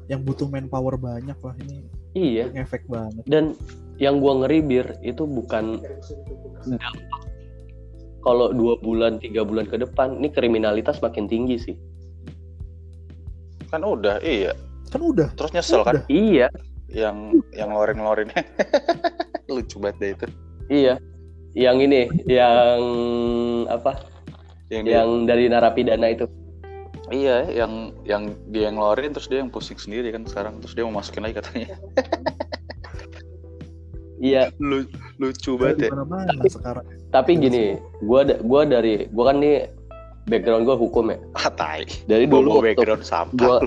yang butuh manpower banyak lah ini iya. ngefek banget. Dan yang gua ngeri bir itu bukan dampak. Kalau dua bulan tiga bulan ke depan ini kriminalitas makin tinggi sih. Kan udah iya. Kan udah. Terus nyesel kan? Udah. iya. Yang yang ngeluarin ngeluarin *laughs* lucu banget deh itu. Iya. Yang ini yang apa yang dia, yang dari narapidana itu. Iya yang yang dia yang ngeluarin terus dia yang pusing sendiri kan sekarang. Terus dia mau masukin lagi katanya. *laughs* Iya. Lu, lucu banget ya. Sekarang? tapi gini gua da- gua dari gua kan nih background gua hukum ya. Ah tai. Dari dulu waktu background sampah. gua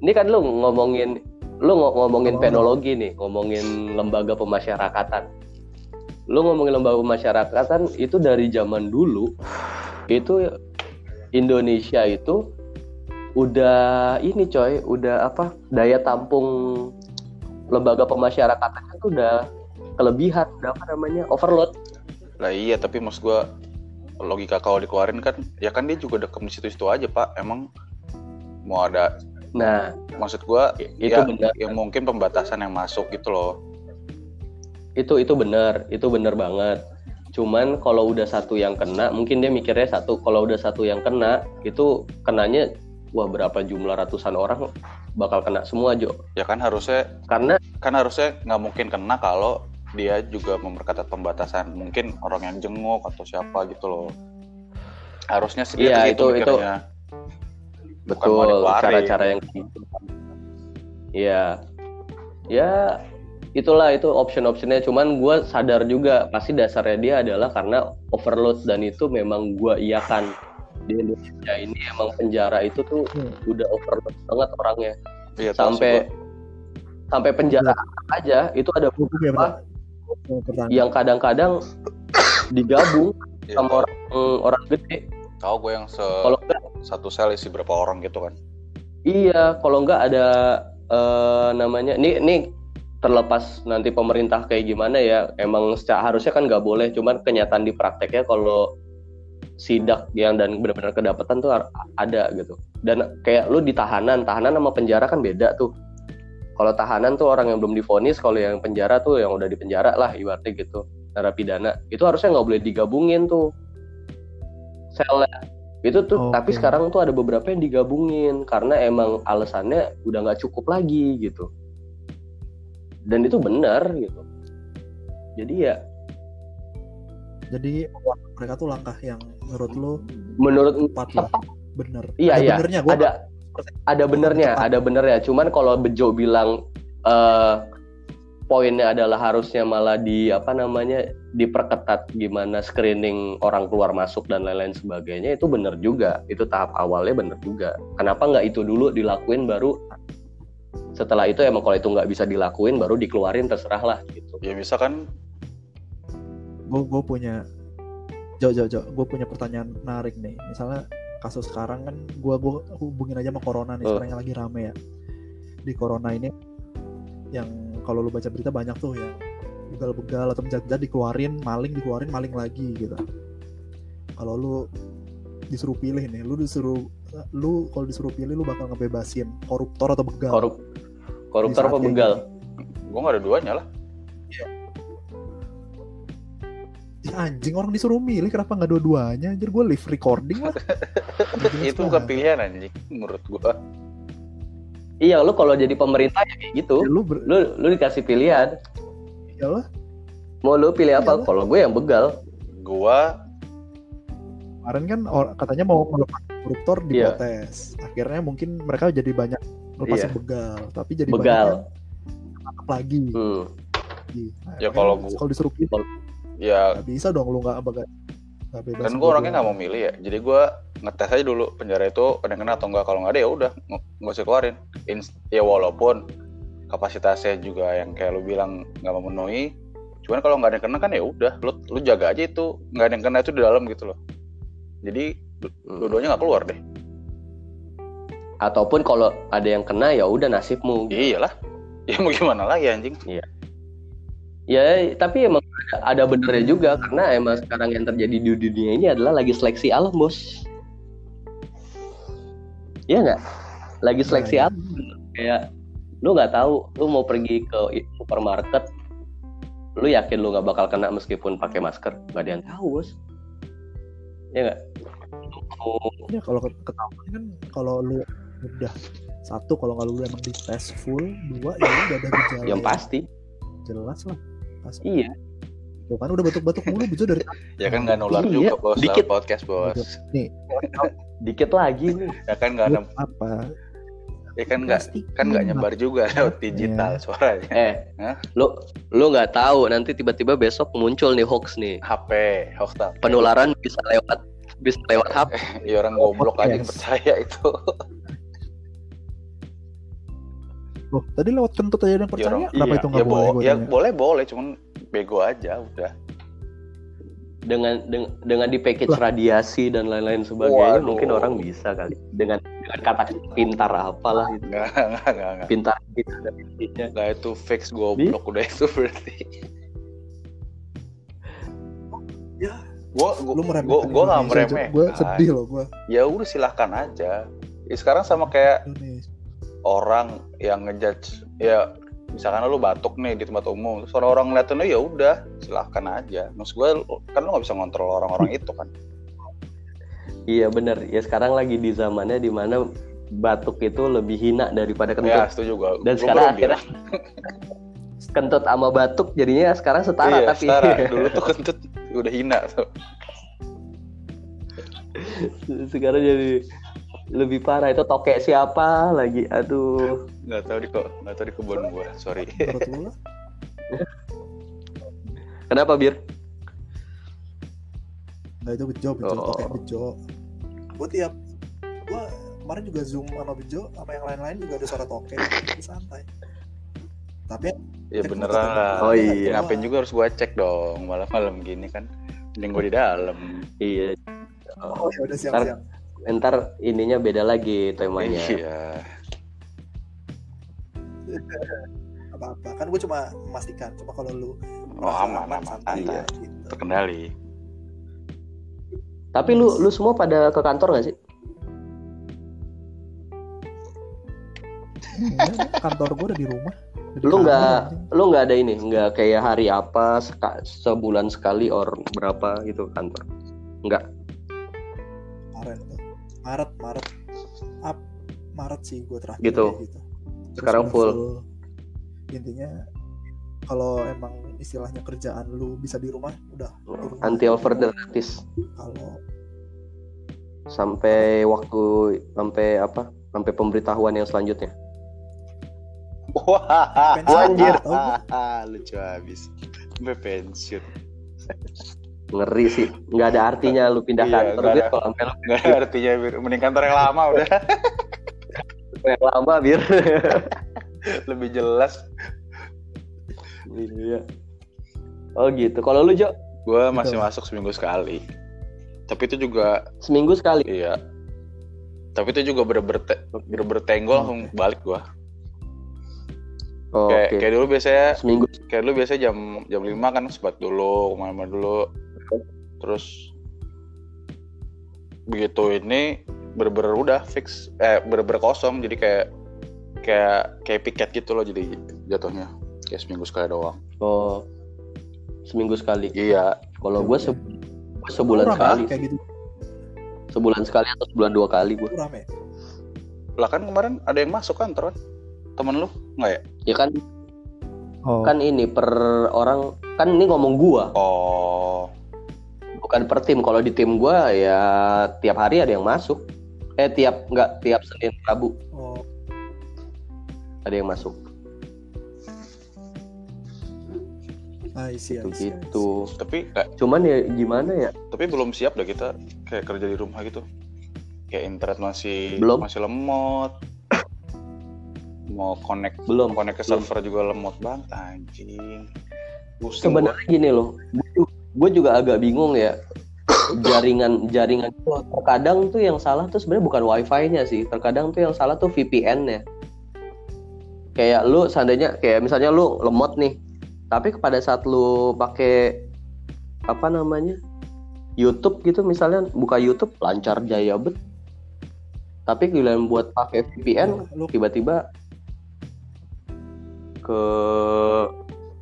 ini kan lu ngomongin lu ngo- ngomongin Oh. penologi nih ngomongin lembaga pemasyarakatan. Lu ngomongin lembaga pemasyarakatan itu dari zaman dulu itu Indonesia itu udah ini coy udah apa daya tampung lembaga pemasyarakatan itu udah kelebihan udah apa namanya overload. Lah iya tapi maksud gua logika kalau dikeluarin kan ya kan dia juga dekem di situ-situ aja pak. Emang mau ada nah maksud gua itu ya, benar. ya mungkin pembatasan yang masuk gitu loh. Itu itu benar itu benar banget cuman kalau udah satu yang kena mungkin dia mikirnya satu kalau udah satu yang kena itu kenanya wah berapa jumlah ratusan orang bakal kena semua Jo. Ya kan harusnya karena kan harusnya nggak mungkin kena kalau dia juga memperketat pembatasan. Mungkin orang yang jenguk atau siapa gitu loh. Harusnya sih Iya, itu- itu- betul cara-cara yang gitu. Ya ya itulah itu option-optionnya cuman gue sadar juga pasti dasarnya dia adalah karena overload dan itu memang gue iakan di Indonesia ini emang penjara itu tuh Hmm. udah overload banget orangnya Iya, sih sampai sampai penjara aja itu ada Gue punya Apa? pertanyaan. pertanyaan. yang kadang-kadang digabung. Iya, sama orang orang gede tahu gue yang se kalau enggak satu sel isi berapa orang gitu kan iya kalau enggak ada eh, namanya ini ini terlepas nanti pemerintah kayak gimana ya emang secara harusnya kan nggak boleh cuman kenyataan di prakteknya kalau sidak yang dan benar-benar kedapatan tuh ada gitu. Dan kayak lu di tahanan tahanan sama penjara kan beda tuh. Kalau tahanan tuh orang yang belum difonis kalau yang penjara tuh yang udah di penjara lah ibaratnya gitu narapidana. Itu harusnya nggak boleh digabungin tuh. Selnya itu tuh Oke. tapi sekarang tuh ada beberapa yang digabungin karena emang alasannya udah nggak cukup lagi gitu dan itu benar gitu jadi ya Jadi mereka tuh langkah yang menurut lu menurut tepat lah. Bener. Iya ada iya. benernya gua ada ada benernya, tepat. ada benernya. Cuman kalau Bejo bilang eh poinnya adalah harusnya malah di apa namanya diperketat gimana screening orang keluar masuk dan lain-lain sebagainya itu bener juga. Itu tahap awalnya bener juga. Kenapa nggak itu dulu dilakuin baru setelah itu emang kalau itu nggak bisa dilakuin baru dikeluarin terserah lah gitu. ya bisa kan? Gue gue punya Jo Jo Jo gue punya pertanyaan menarik nih. Misalnya kasus sekarang kan gue gue hubungin aja sama corona nih. Oh. sekarang yang lagi rame ya. Di corona ini yang kalau lu baca berita banyak tuh yang begal-begal atau penjahat dikeluarin maling dikeluarin maling lagi gitu. Kalau lu disuruh pilih nih lu disuruh lu kalau disuruh pilih lu bakal ngebebasin koruptor atau begal Korup koruptor apa begal? gue nggak ada duanya lah Ih, anjing orang disuruh milih kenapa nggak dua-duanya anjir gue live recording lah *laughs* itu bukan pilihan anjing menurut gue Iya, lu kalau jadi pemerintah ya kayak gitu. Ya, lu ber- Lu lu dikasih pilihan. ya lah Mau lu pilih apa? Iyalah. Kalau gue yang begal. gue kemarin kan or- katanya mau melepas koruptor Iya. diprotes akhirnya mungkin mereka jadi banyak melepasin Iya. begal tapi jadi Begal. banyak lagi Hmm. Nah, Ya, kalau gua- kalau disuruh pilih ya nggak bisa dong lu nggak bebas kan gue orangnya nggak mau milih ya jadi gue ngetes aja dulu penjara itu ada yang kena atau enggak kalau nggak ada ya udah nggak usah keluarin Ins- ya walaupun kapasitasnya juga yang kayak lu bilang nggak memenuhi cuman kalau nggak ada yang kena kan ya udah lu lu jaga aja itu nggak ada yang kena itu di dalam gitu loh jadi. Dua-duanya nggak keluar deh Ataupun kalau ada yang kena ya udah nasibmu. ya iyalah *laughs* ya mau gimana lagi anjing Ya, tapi emang ada, ada benernya juga karena emang sekarang yang terjadi di dunia ini adalah lagi seleksi alam, Bos. Iya nggak? Lagi seleksi Nah, alam. Kayak lu nggak tahu, lu mau pergi ke supermarket, lu yakin lu nggak bakal kena meskipun pakai masker? Nggak ada yang tahu, Bos. Iya nggak? Mau ya kalau ket- ketahuan kan kalau lu udah satu kalau nggak lu emang di tes full dua ya udah ada gejala yang pasti. jelas lah pasti Iya. Tuh kan udah batuk-batuk mulu bisa dari ya kan nggak nular Iya, juga bos dikit. podcast bos nih Dikit lagi nih. ya kan nggak ada apa ya kan nggak kan nggak nyebar juga lewat digital Iya. suaranya Eh, Hah? lu lu nggak tahu nanti tiba-tiba besok muncul nih hoax nih. HP hoax? Penularan bisa lewat bisa lewat HP. *laughs* ya orang goblok aja yang percaya itu. Loh, tadi lewat kentut aja yang Ya, percaya? orang- kenapa iya, itu ya, nggak boleh bo- ya tanya? boleh boleh. Cuman bego aja udah. Dengan dengan, dengan di package radiasi dan lain-lain sebagainya Waduh. mungkin orang bisa kali. Dengan dengan kata pintar apalah itu nggak nggak nggak nggak. Pintar dan intinya nggak itu fix goblok udah itu berarti. Ya, gua gua lu gua, meremehkan gua nggak Indonesia, Jo. meremeh Gua sedih loh gua. Ya udah silahkan aja. Ya, sekarang sama kayak Indonesia. orang yang ngejudge ya misalkan lu batuk nih di tempat umum terus orang-orang ngeliatin lu ya udah silahkan aja. Maksud gue kan lu nggak bisa ngontrol orang-orang itu kan? Iya bener. Ya sekarang lagi di zamannya di mana batuk itu lebih hina daripada ya kentut itu juga dan Gua sekarang akhirnya *laughs* kentut sama batuk jadinya sekarang setara iya, tapi. setara. *laughs* dulu tuh kentut udah hina tuh. Sekarang jadi lebih parah. Itu tokek siapa lagi? Aduh. Nggak tahu di kok nggak tahu di kebun gua. Sorry. *laughs* Kenapa bir? Nggak itu bejo bejo. Oh. kayak bejo. Gua tiap gua kemarin juga zoom sama bejo sama yang lain-lain juga ada suara toke. Itu santai. Tapi ya Cek beneran. Oh iya. ngapain juga harus gua cek dong malam-malam gini kan. Mending gua di dalam. Iya. Oh ya udah siang-siang ntar ininya beda lagi temanya. Iya. *laughs* Apa-apa. Kan gue cuma memastikan cuma kalau lu oh aman aman santai aman Iya. gitu. terkendali. Tapi lu lu semua pada ke kantor gak sih? Kantor gue udah di rumah. Udah Lu nggak lu nggak ada ini, nggak kayak hari apa seka- sebulan sekali or berapa gitu kantor? Nggak. kemarin tuh. Maret, Maret. Up Maret sih gue terakhir Gitu. gitu. Terus Sekarang udah full. Intinya kalau emang istilahnya kerjaan lu bisa di rumah udah rumah. Until further notice Kalau sampai waktu sampai apa? Sampai pemberitahuan yang selanjutnya. Wah, anjir. tahu gua. lucu habis. Sampai pensiun. Ngeri sih. Nggak ada artinya lu pindah Iya, kantor nggak ada. kalau sampai lu Nggak ada artinya, Bir. Mending kantor yang lama udah. yang lama bir. *laughs* Lebih jelas. iya. Oh gitu. Kalau lu Jo Gue masih masuk seminggu sekali. Tapi itu juga, seminggu sekali. iya. Tapi itu juga bener-bener te- bener-bener tenggol langsung balik gue. Oh, Kayak, Oke. kayak dulu biasanya Seminggu. kayak dulu biasanya jam jam 5 kan sebat dulu ke mana-mana dulu terus begitu ini bener-bener udah fix eh bener-bener kosong jadi kayak kayak kayak piket gitu loh jadi jatuhnya kayak seminggu sekali doang Oh. Seminggu sekali. iya Kalau gue se- sebulan Kurang sekali. ya, kayak gitu Sebulan sekali atau sebulan dua kali gue. kurang ya. lah kan kemarin ada yang masuk kantor kan temen lu nggak ya? Ya kan Oh, kan ini per orang kan ini ngomong gua. Oh. Bukan per tim kalau di tim gua ya tiap hari ada yang masuk. Eh tiap nggak tiap senin rabu. Oh, ada yang masuk. I see, I gitu see, I see. gitu tapi kayak cuman ya gimana ya? Tapi belum siap dah kita kayak kerja di rumah gitu. Kayak internet masih Belum. masih lemot mau connect belum connect ke Belum. server juga lemot banget anjing. Pusing sebenarnya gini loh gue juga agak bingung ya. *coughs* Jaringan jaringan tuh terkadang tuh yang salah tuh sebenarnya bukan wifi-nya sih terkadang tuh yang salah tuh VPN-nya kayak lu seandainya kayak misalnya lu lemot nih tapi pada saat lu pakai apa namanya YouTube gitu misalnya buka YouTube lancar jaya bet. Tapi giliran buat pakai VPN lu tiba-tiba ke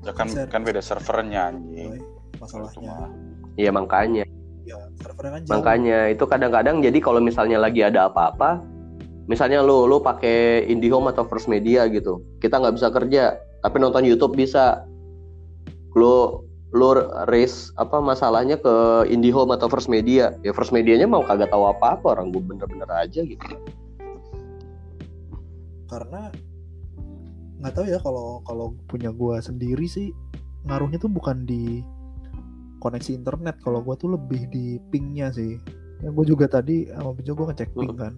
ya kan Ser- kan beda servernya anjing masalahnya Cuma- ya makanya ya servernya kan jauh. Makanya itu kadang-kadang jadi kalau misalnya lagi ada apa-apa, misalnya lu lu pakai IndiHome atau First Media gitu, kita nggak bisa kerja, tapi nonton YouTube bisa. Lu lu raise apa masalahnya ke IndiHome atau First Media, ya First Medianya mau kagak tahu apa-apa orang gue bener-bener aja gitu. karena nggak tahu ya kalau kalau punya gua sendiri sih ngaruhnya tuh bukan di koneksi internet. Kalau gua tuh lebih di pingnya sih. Ya gue juga tadi sama Bejo gue ngecek ping Hmm. kan.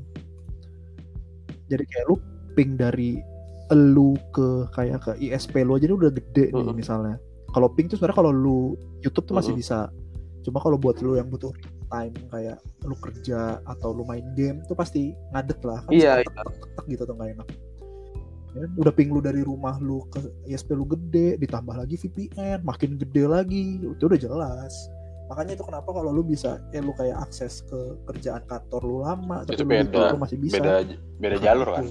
Jadi kayak lu ping dari elu ke kayak ke ISP lu aja udah gede nih Hmm. misalnya. Kalau ping tuh sebenarnya kalau lu YouTube tuh masih Hmm. bisa. Cuma kalau buat lu yang butuh time kayak lu kerja atau lu main game tuh pasti ngadet lah. Kan Iya, tek, tek, tek, tek gitu tuh nggak enak Ya, udah ping lu dari rumah lu ke ISP lu gede ditambah lagi VPN makin gede lagi. Itu udah jelas. Makanya itu kenapa kalau lu bisa ya lu kayak akses ke kerjaan kantor lu lama tapi Itu lu beda, rumah masih bisa. Beda beda jalur kan.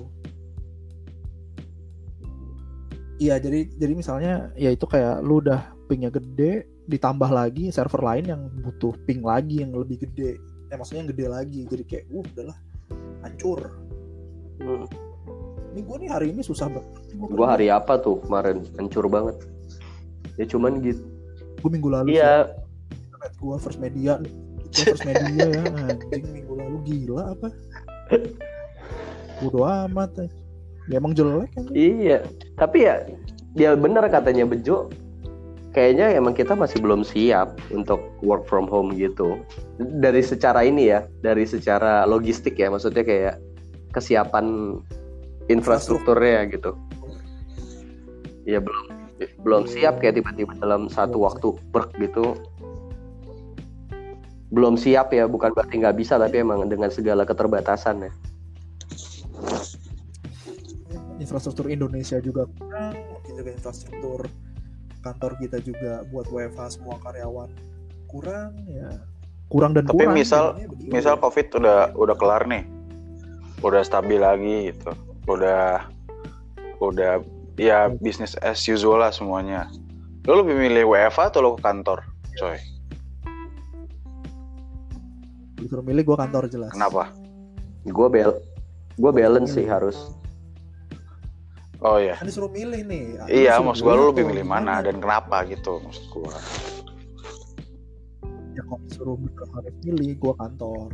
Iya jadi jadi misalnya ya itu kayak lu udah pingnya gede ditambah lagi server lain yang butuh ping lagi yang lebih gede. Eh maksudnya yang gede lagi. Jadi kayak uh udahlah hancur. Hmm. Ini gue nih hari ini susah banget Gua hari apa tuh kemarin hancur banget. Ya cuman gitu. gue minggu lalu Iya, internet gue first media itu first media ya *laughs* anjing minggu lalu gila apa Bodo amat eh. ya emang jelek kan Iya, tapi ya dia benar katanya Bejo. Kayaknya emang kita masih belum siap untuk work from home gitu. Dari secara ini ya, dari secara logistik ya, maksudnya kayak kesiapan infrastrukturnya gitu. Ya belum belum siap kayak tiba-tiba dalam satu waktu berk gitu. Belum siap ya, bukan berarti nggak bisa, tapi emang dengan segala keterbatasan ya. infrastruktur Indonesia juga kurang mungkin juga infrastruktur kantor kita juga buat WFH semua karyawan kurang ya kurang dan Tapi kurang misal- misal covid udah udah kelar nih udah stabil lagi gitu udah udah ya bisnis as usual lah semuanya. Lo lebih milih WFA atau lo ke kantor coy? Disuruh milih gue kantor jelas. Kenapa? Gue bel, gue balance sih harus. oh ya kan disuruh milih nih. Iya maksud gua lo lebih milih mana dan kenapa gitu maksud gua. Ya kalau disuruh harus milih gue kantor.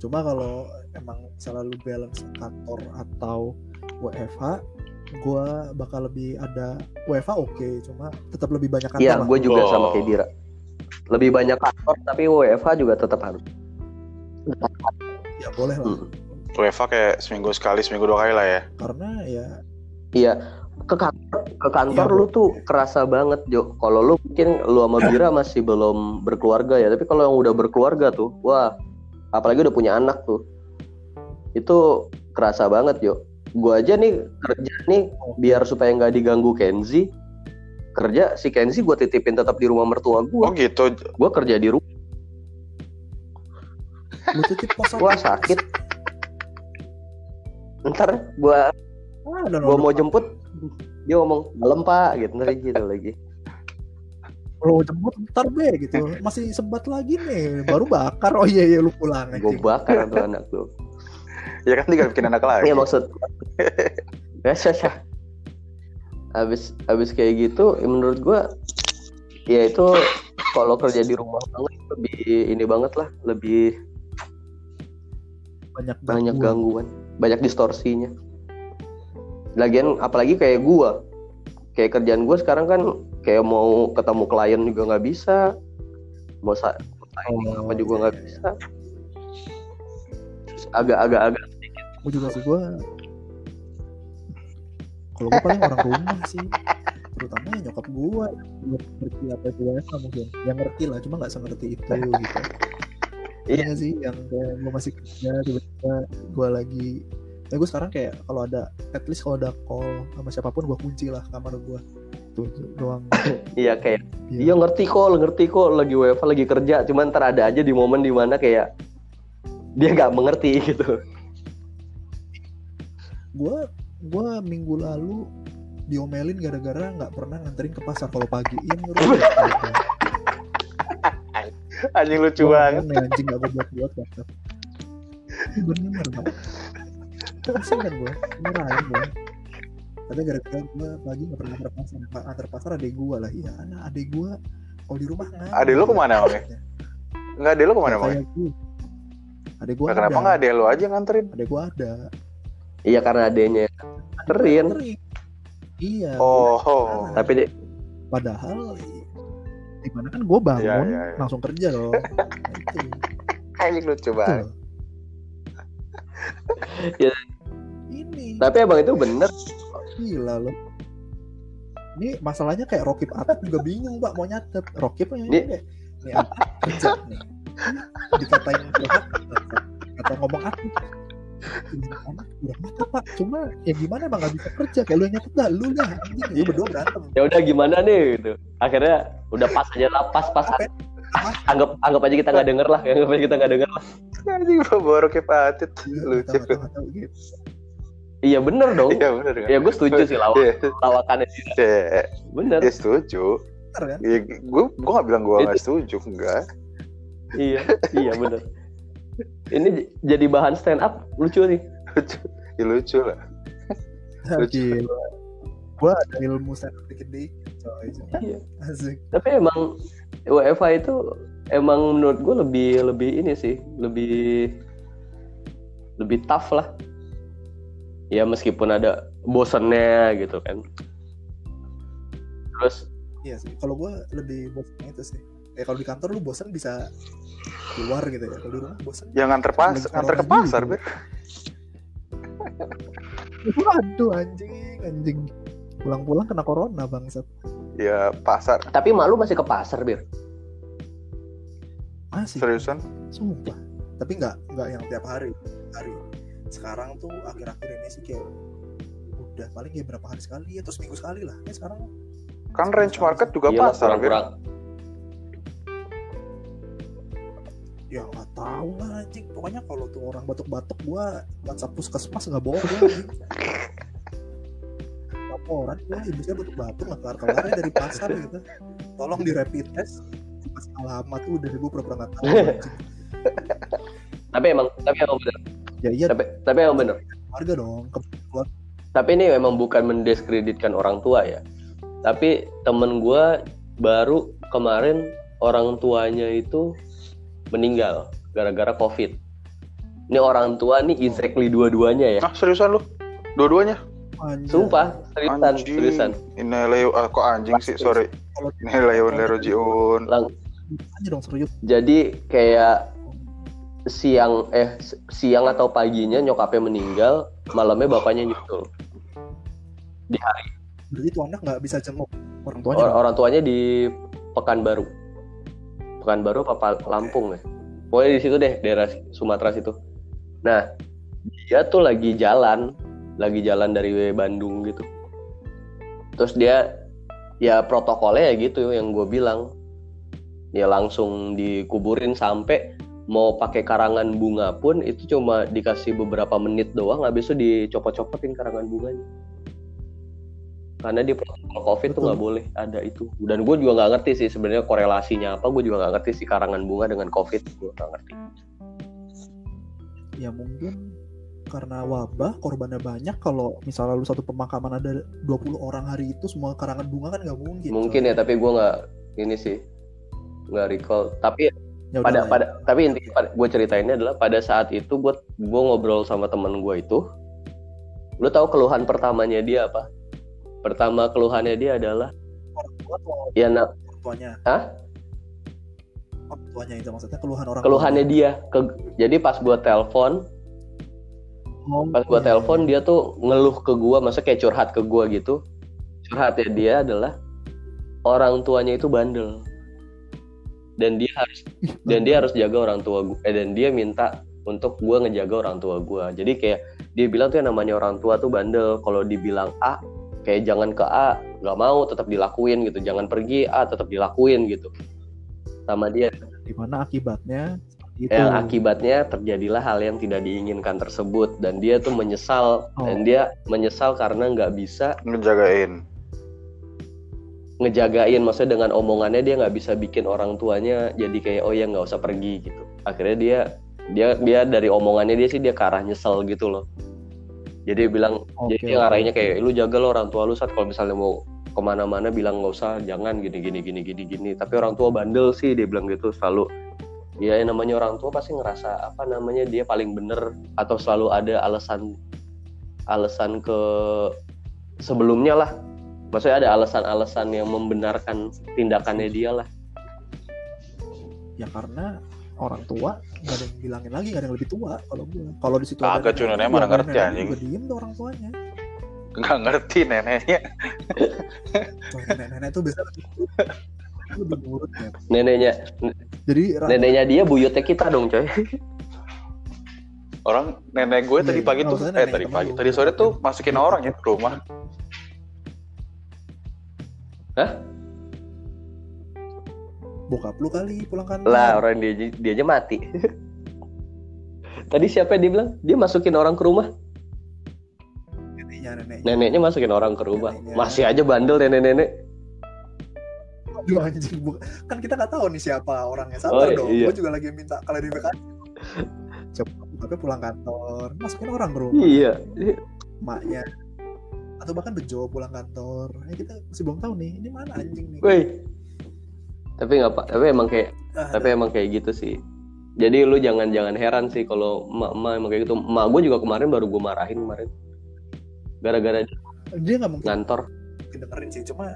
Cuma kalau emang selalu balance kantor atau WFH gue bakal lebih ada WFH oke cuma tetap lebih banyak kantor Iya, gue juga Oh. sama kayak Dira. Lebih banyak kantor, tapi WFH juga tetap harus. ya boleh lah Hmm. WFA kayak seminggu sekali seminggu dua kali lah ya karena ya Iya, ke kantor, ke kantor Iya, lu tuh kerasa banget Jo. Kalau lu mungkin lu sama Bira masih belum berkeluarga ya, tapi kalau yang udah berkeluarga tuh, wah, apalagi udah punya anak tuh, itu kerasa banget Jo. Gua aja nih kerja nih biar supaya nggak diganggu Kenzi, kerja si Kenzi gue titipin tetap di rumah mertua gue. oh gitu Gue kerja di rumah, lu titip pos Wah, sakit. ntar gua ah, gua mau jemput, dia ngomong malam pak, gitu ntar gitu lagi. lo jemput ntar be gitu masih sempat lagi nih baru bakar oh iya iya lu pulang Gue bakar tuh anak tuh. Ya kan tinggal bikin anak lagi Iya maksud ya. Abis abis kayak gitu, ya menurut gua ya itu kalau kerja di rumah banget lebih ini banget lah, lebih banyak banyak gangguan. gangguan, banyak distorsinya. Lagian apalagi kayak gua, kayak kerjaan gua sekarang kan kayak mau ketemu klien juga nggak bisa, mau sa Oh, apa juga nggak iya. bisa. Terus Agak-agak agak gue juga sih gue kalau gue paling orang rumah sih. Terutama ya nyokap gue ngerti apa itu WFH mungkin. Yang ngerti lah cuma nggak sengerti itu gitu. Iya. iya sih yang kayak gue masih kerja tiba-tiba gue lagi. Ya gue sekarang kayak kalau ada at least kalau ada call sama siapa pun gue kunci lah kamar gue tuh tuh doang. *coughs* Iya kayak Iya. Iya ngerti kok, ngerti kok. Lagi WFH lagi kerja, cuman ntar ada aja di momen di mana kayak dia nggak mengerti gitu. Gue gue minggu lalu diomelin gara-gara nggak pernah nganterin ke pasar kalau pagiin terus *laughs* anjing lucu banget. anjing gak gue buat buat WhatsApp bener pak pusing kan gue marahin gue tapi gara-gara gue pagi gak pernah antar pasar antar pasar adek gue lah. Iya anak adek gue kalau di rumah nggak Adek lu ke mana, emangnya? nggak ada lo ke mana kayak bang gue adek gue Nah, kenapa nggak ada lo aja nganterin? Adek gue ada Iya karena adanya Nganterin. iya. Oh, tapi dia, padahal di mana kan gue bangun Iya, iya, iya. langsung kerja loh nah, itu anjing lucu banget. Ya. ini. Tapi emang itu bener. gila loh. Ini masalahnya kayak Rokip Atap juga bingung pak. Mau nyatet. Rokip ini Ini- kayak nih Atap kerja nih. Dikatain kata ngomong Ini anak udah nyatet pak cuma ya gimana emang gak bisa kerja kayak lu yang nyatet dah lu dah anjing lu berdua berantem Ya udah gimana nih gitu. Akhirnya udah pas aja lah, pas pas. Ya? Anggap anggap aja kita nggak denger lah, anggap aja kita nggak denger lah. anjing baru kepatit Iya, lucu gitu. Iya bener dong. iya bener kan Ya gue setuju sih lawak Iya, lawakannya sih. iya, Bener. iya, setuju Bener kan Iya, gue gue nggak bilang gue nggak setuju enggak Iya, iya bener. Ini jadi bahan stand up lucu nih. lucu ya, lucu lah Lucu. Gua ada ilmu saya dikit-dikit coy. Iya. Asik. Tapi emang WFH itu emang menurut gue lebih lebih ini sih, lebih lebih tough lah. Ya meskipun ada bosannya gitu kan. Terus Iya sih. Kalau gua lebih bosan itu sih. Kayak kalau di kantor lu bosan bisa keluar gitu ya. Kalau di rumah bosan. yang nganter pas nganter ke pasar gitu. ber *laughs* Waduh anjing, anjing. Pulang-pulang kena corona bangsat. ya pasar tapi malu masih ke pasar bir. Masih. seriusan Sumpah. Tapi nggak nggak yang tiap hari. Hari. Sekarang tuh akhir-akhir ini sih kayak udah paling ya berapa hari sekali atau seminggu sekali lah. Ya sekarang kan range market juga Iyalah, pasar ber kurang-kurang. Ya nggak tahu lah anjing. Pokoknya kalau tuh orang batuk-batuk gua WhatsApp puskesmas nggak bohong gua anjing. Laporan gua ibu saya batuk-batuk nggak kelar kelarnya dari pasar gitu. Tolong di rapid test. Pas alamat tuh udah ibu pura-pura nggak tahu anjing. Tapi emang tapi emang bener. ya iya. Tapi tapi emang bener. warga dong kebetulan Tapi ini memang bukan mendiskreditkan orang tua ya. Tapi temen gua baru kemarin orang tuanya itu meninggal gara-gara covid. Ini orang tua nih exactly dua-duanya ya. Ah seriusan lu? Dua-duanya? Sumpah, seriusan, Anjing. seriusan. Ineleo, ah, kok anjing sih, sorry. Kalau- Ineleo lerojiun. Lang- dong serius jadi kayak siang eh siang atau paginya nyokapnya meninggal, malamnya bapaknya nyusul. berarti tuh anak nggak bisa jenguk orang tuanya Or- orang tuanya di Pekanbaru. Pekanbaru apa Pa- Lampung ya? Pokoknya di situ deh, daerah Sumatera situ. Nah, dia tuh lagi jalan, lagi jalan dari Bandung gitu. Terus dia ya protokolnya ya gitu yang gue bilang. Ya langsung dikuburin sampai mau pakai karangan bunga pun itu cuma dikasih beberapa menit doang habis itu dicopot-copotin karangan bunganya karena di protokol covid tuh nggak boleh ada itu. Dan gue juga nggak ngerti sih sebenarnya korelasinya apa. Gue juga nggak ngerti sih karangan bunga dengan covid. Gue nggak ngerti. Ya mungkin karena wabah korbannya banyak. Kalau misalnya lu satu pemakaman ada 20 orang hari itu semua karangan bunga kan nggak mungkin mungkin ya tapi gue nggak ini sih nggak recall. Tapi ya pada ya. pada tapi inti gue ceritainnya adalah pada saat itu gue gue ngobrol sama temen gue itu lu tahu keluhan pertamanya dia apa pertama keluhannya dia adalah orang tua atau ya na- orang tuanya? Hah? orang tuanya itu maksudnya keluhan orang keluhannya dia. Ke jadi pas gue telepon. Oh, pas gua iya, telepon dia tuh ngeluh ke gua masa kayak curhat ke gua gitu. Curhatnya dia adalah orang tuanya itu bandel. Dan dia harus dan dia harus jaga orang tua gua eh, dan dia minta untuk gua ngejaga orang tua gua. Jadi kayak dia bilang tuh yang namanya orang tua tuh bandel. Kalau dibilang A kayak jangan ke A nggak mau tetap dilakuin gitu. Jangan pergi A tetap dilakuin gitu. Sama dia. Di mana akibatnya? Itu. Yang akibatnya terjadilah hal yang tidak diinginkan tersebut. Dan dia tuh menyesal. Oh. dan dia menyesal karena nggak bisa Ngejagain. ngejagain. Maksudnya dengan omongannya dia nggak bisa bikin orang tuanya jadi kayak oh ya nggak usah pergi gitu. Akhirnya dia dia dia dari omongannya dia sih dia ke arah nyesel gitu loh jadi dia bilang Oke, jadi dia ngarahinnya kayak lu jaga lo orang tua lu saat kalau misalnya mau ke mana-mana bilang nggak usah jangan gini gini gini gini gini. Tapi orang tua bandel sih dia bilang gitu selalu. Ya yang namanya orang tua pasti ngerasa apa namanya dia paling bener atau selalu ada alasan alasan ke sebelumnya lah. Maksudnya ada alasan-alasan yang membenarkan tindakannya dia lah. Ya karena orang tua nggak ada yang bilangin lagi nggak ada yang lebih tua kalau gue kalau di situ Kagak, cuy, neneknya mana ngerti, anjing. gue diem tuh orang tuanya Nggak ngerti neneknya. Tuh, nenek-nenek tuh biasanya lebih nurut ya neneknya jadi neneknya dia buyutnya kita dong coy Orang nenek gue tadi iya. pagi tuh, eh nenek tadi pagi, tadi sore tuh masukin orang ya ke rumah. Bokap lu kali pulang kantor. Lah orang dia dia aja mati. *laughs* Tadi siapa yang dia bilang dia masukin orang ke rumah. Neneknya neneknya. Neneknya masukin orang ke rumah. Neneknya. masih aja bandel nenek-nenek. Aduh anjing kan kita nggak tahu nih siapa orangnya. Oh, sabar dong iya. gue juga lagi minta klarifikasi. *laughs* Coba bokapnya pulang kantor masukin orang ke rumah. Iya maknya. Atau bahkan bejo pulang kantor. Ya kita masih belum tahu nih ini mana anjing nih? Woi tapi nggak pak tapi emang kayak Ah, tapi emang kayak gitu sih. Jadi lu jangan jangan heran sih kalau emak emak emang kayak gitu. Emak gue juga kemarin baru gue marahin kemarin. Gara-gara dia dia nggak mungkin ngantor. Dengerin sih cuma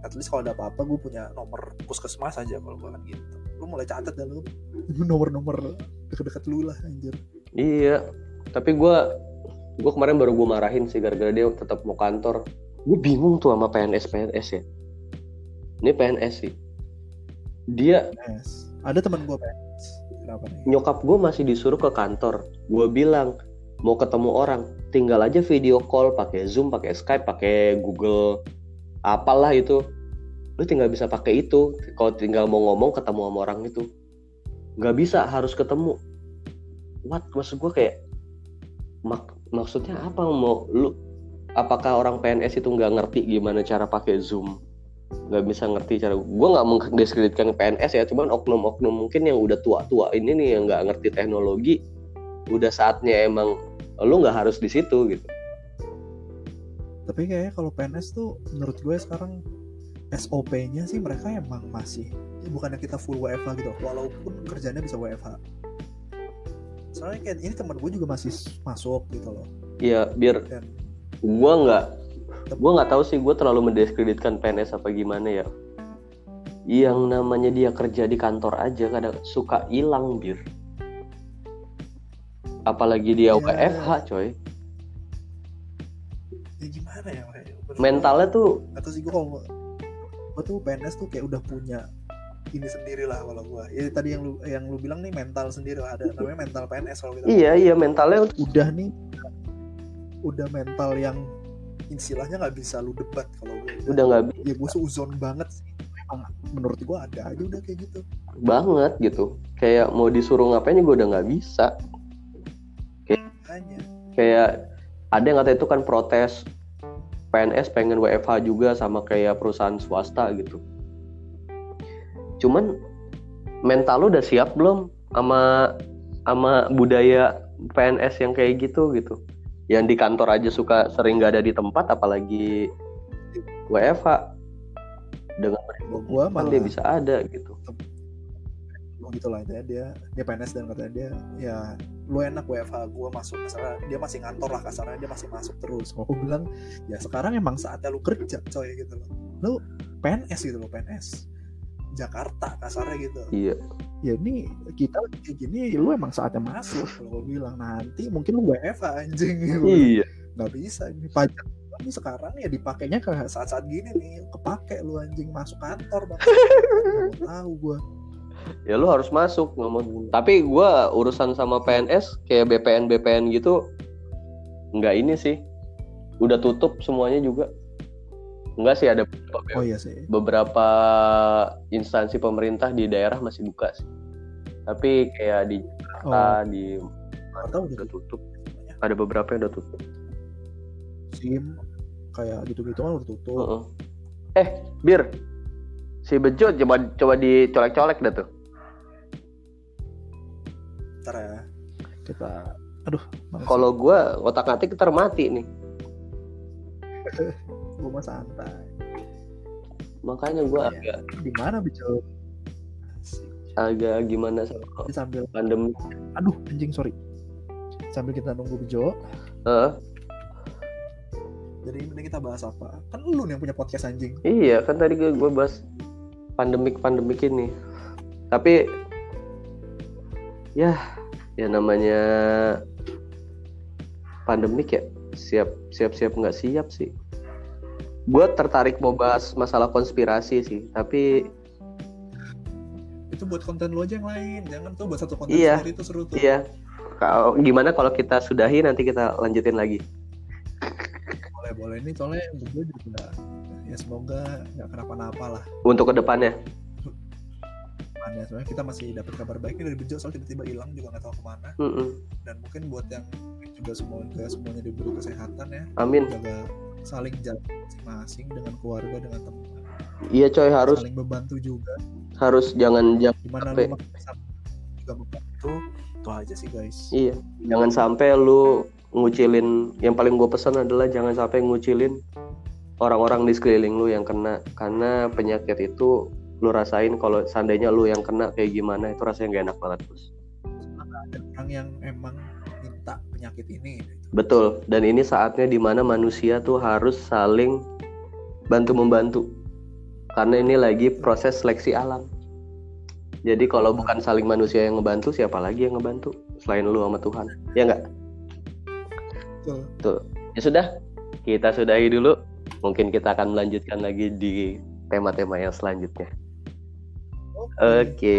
at least kalau ada apa-apa gue punya nomor puskesmas aja kalau gue kan gitu. Lu mulai catat dah lu. *laughs* Nomor-nomor deket-deket lu lah anjir. Iya tapi gue gue kemarin baru gue marahin sih gara-gara dia tetap mau kantor. Gue bingung tuh sama PNS PNS ya ini PNS sih. Dia yes. ada teman gue PNS kenapa nih? nyokap gue masih disuruh ke kantor. Gue bilang mau ketemu orang tinggal aja video call pakai zoom pakai skype pakai google apalah itu. Lu tinggal bisa pakai itu. Kalau tinggal mau ngomong ketemu sama orang itu. Nggak bisa harus ketemu. What? Maksud gue kayak mak maksudnya apa? Mau lu apakah orang PNS itu nggak ngerti gimana cara pakai zoom nggak bisa ngerti cara. Gue nggak mendiskreditkan PNS ya cuman oknum-oknum mungkin yang udah tua-tua ini nih yang nggak ngerti teknologi udah saatnya emang lu nggak harus di situ gitu. Tapi kayaknya kalau PNS tuh menurut gue sekarang SOP-nya sih mereka emang masih ya bukannya kita full WFH gitu walaupun kerjanya bisa WFH soalnya kayak ini teman gue juga masih masuk gitu loh. Iya biar dan gue nggak gue nggak tahu sih gue terlalu mendiskreditkan PNS apa gimana ya. Yang namanya dia kerja di kantor aja kadang suka hilang bir. Apalagi dia Ya. WFH coy. Ya gimana ya mentalnya tuh atau sih gue kalau gue tuh PNS tuh kayak udah punya ini sendiri lah kalau gue ya tadi yang lu yang lu bilang nih mental sendiri lah. Ada *laughs* namanya mental PNS kalau kita iya iya mentalnya udah nih udah mental yang istilahnya nggak bisa lu debat kalau gue udah nggak bi- ya gue suzon banget sih. Emang menurut gue ada aja udah kayak gitu. Banget gitu. Kayak mau disuruh ngapain gue udah nggak bisa. Hanya kayak ada yang kata itu kan protes PNS pengen WFH juga sama kayak perusahaan swasta gitu. Cuman mental lu udah siap belum sama sama budaya PNS yang kayak gitu gitu. Yang di kantor aja suka sering gak ada di tempat apalagi WFH dengan gue kan malah dia bisa ada gitu. gitu lah intinya dia dia PNS dan katanya dia ya lu enak WFH gue masuk kasarnya dia masih ngantor lah kasarnya dia masih masuk terus. Kalau bilang ya sekarang emang saatnya lu kerja coy gitu loh. Lu PNS gitu loh PNS Jakarta kasarnya gitu. Iya. ya ini kita kayak gini lu emang saatnya masuk kalau gue bilang. Nanti mungkin lu WFH anjing. Gitu. Iya. nggak bisa ini pajak ini sekarang ya dipakainya ke saat-saat gini nih. Kepake lu anjing masuk kantor bang. Tahu gue ya lu harus masuk ngomong. Tapi gua urusan sama PNS kayak BPN BPN gitu nggak ini sih. Udah tutup semuanya juga enggak sih ada beberapa, oh iya sih. beberapa instansi pemerintah di daerah masih buka sih. Tapi kayak di oh. Jakarta di Jakarta udah udah tutup. Ada beberapa yang udah tutup. SIM kayak gitu-gitu kan udah tutup. Heeh. eh bir si Bejo coba coba dicolek-colek dah tuh. Ntar ya kita aduh kalau gua otak atik ntar mati nih *laughs* gue mah santai. Makanya gua Iya. agak di mana bicara agak gimana sama sambil pandemi. Aduh anjing sorry. Sambil kita nunggu Bejo Heeh. jadi ini kita bahas apa? Kan lu yang punya podcast anjing. Iya kan tadi gue gue bahas pandemik pandemik ini. Tapi ya ya namanya pandemik ya siap siap siap nggak siap sih. Gue tertarik mau bahas masalah konspirasi sih, tapi itu buat konten lu aja yang lain jangan tuh buat satu konten Iya. sendiri itu seru tuh iya. Kalau gimana kalau kita sudahi nanti kita lanjutin lagi. boleh boleh ini soalnya gue juga ya semoga nggak kenapa-napa lah Untuk ke depannya. Soalnya kita masih dapat kabar baiknya dari Bejo soal tiba-tiba hilang juga nggak tahu ke mana Mm-mm. dan mungkin buat yang juga semoga semuanya diberi kesehatan ya Amin. jaga saling jaga masing-masing dengan keluarga dengan teman Iya coy harus saling membantu juga harus jangan jangan gimana Sampai- lu juga membantu itu aja sih guys Iya, jangan sampai lu ngucilin. Yang paling gue pesan adalah jangan sampai ngucilin orang-orang di sekeliling lu yang kena. Karena penyakit itu lu rasain kalau seandainya lu yang kena kayak gimana itu rasanya gak enak banget bos. ada orang yang emang minta penyakit ini. Betul. Dan ini saatnya di mana manusia tuh harus saling bantu membantu. Karena ini lagi proses seleksi alam. Jadi kalau bukan saling manusia yang ngebantu, siapa lagi yang ngebantu selain lu sama Tuhan? Ya nggak? Betul. Tuh. Ya sudah, kita sudahi dulu. Mungkin kita akan melanjutkan lagi di tema-tema yang selanjutnya. Oke. Oke,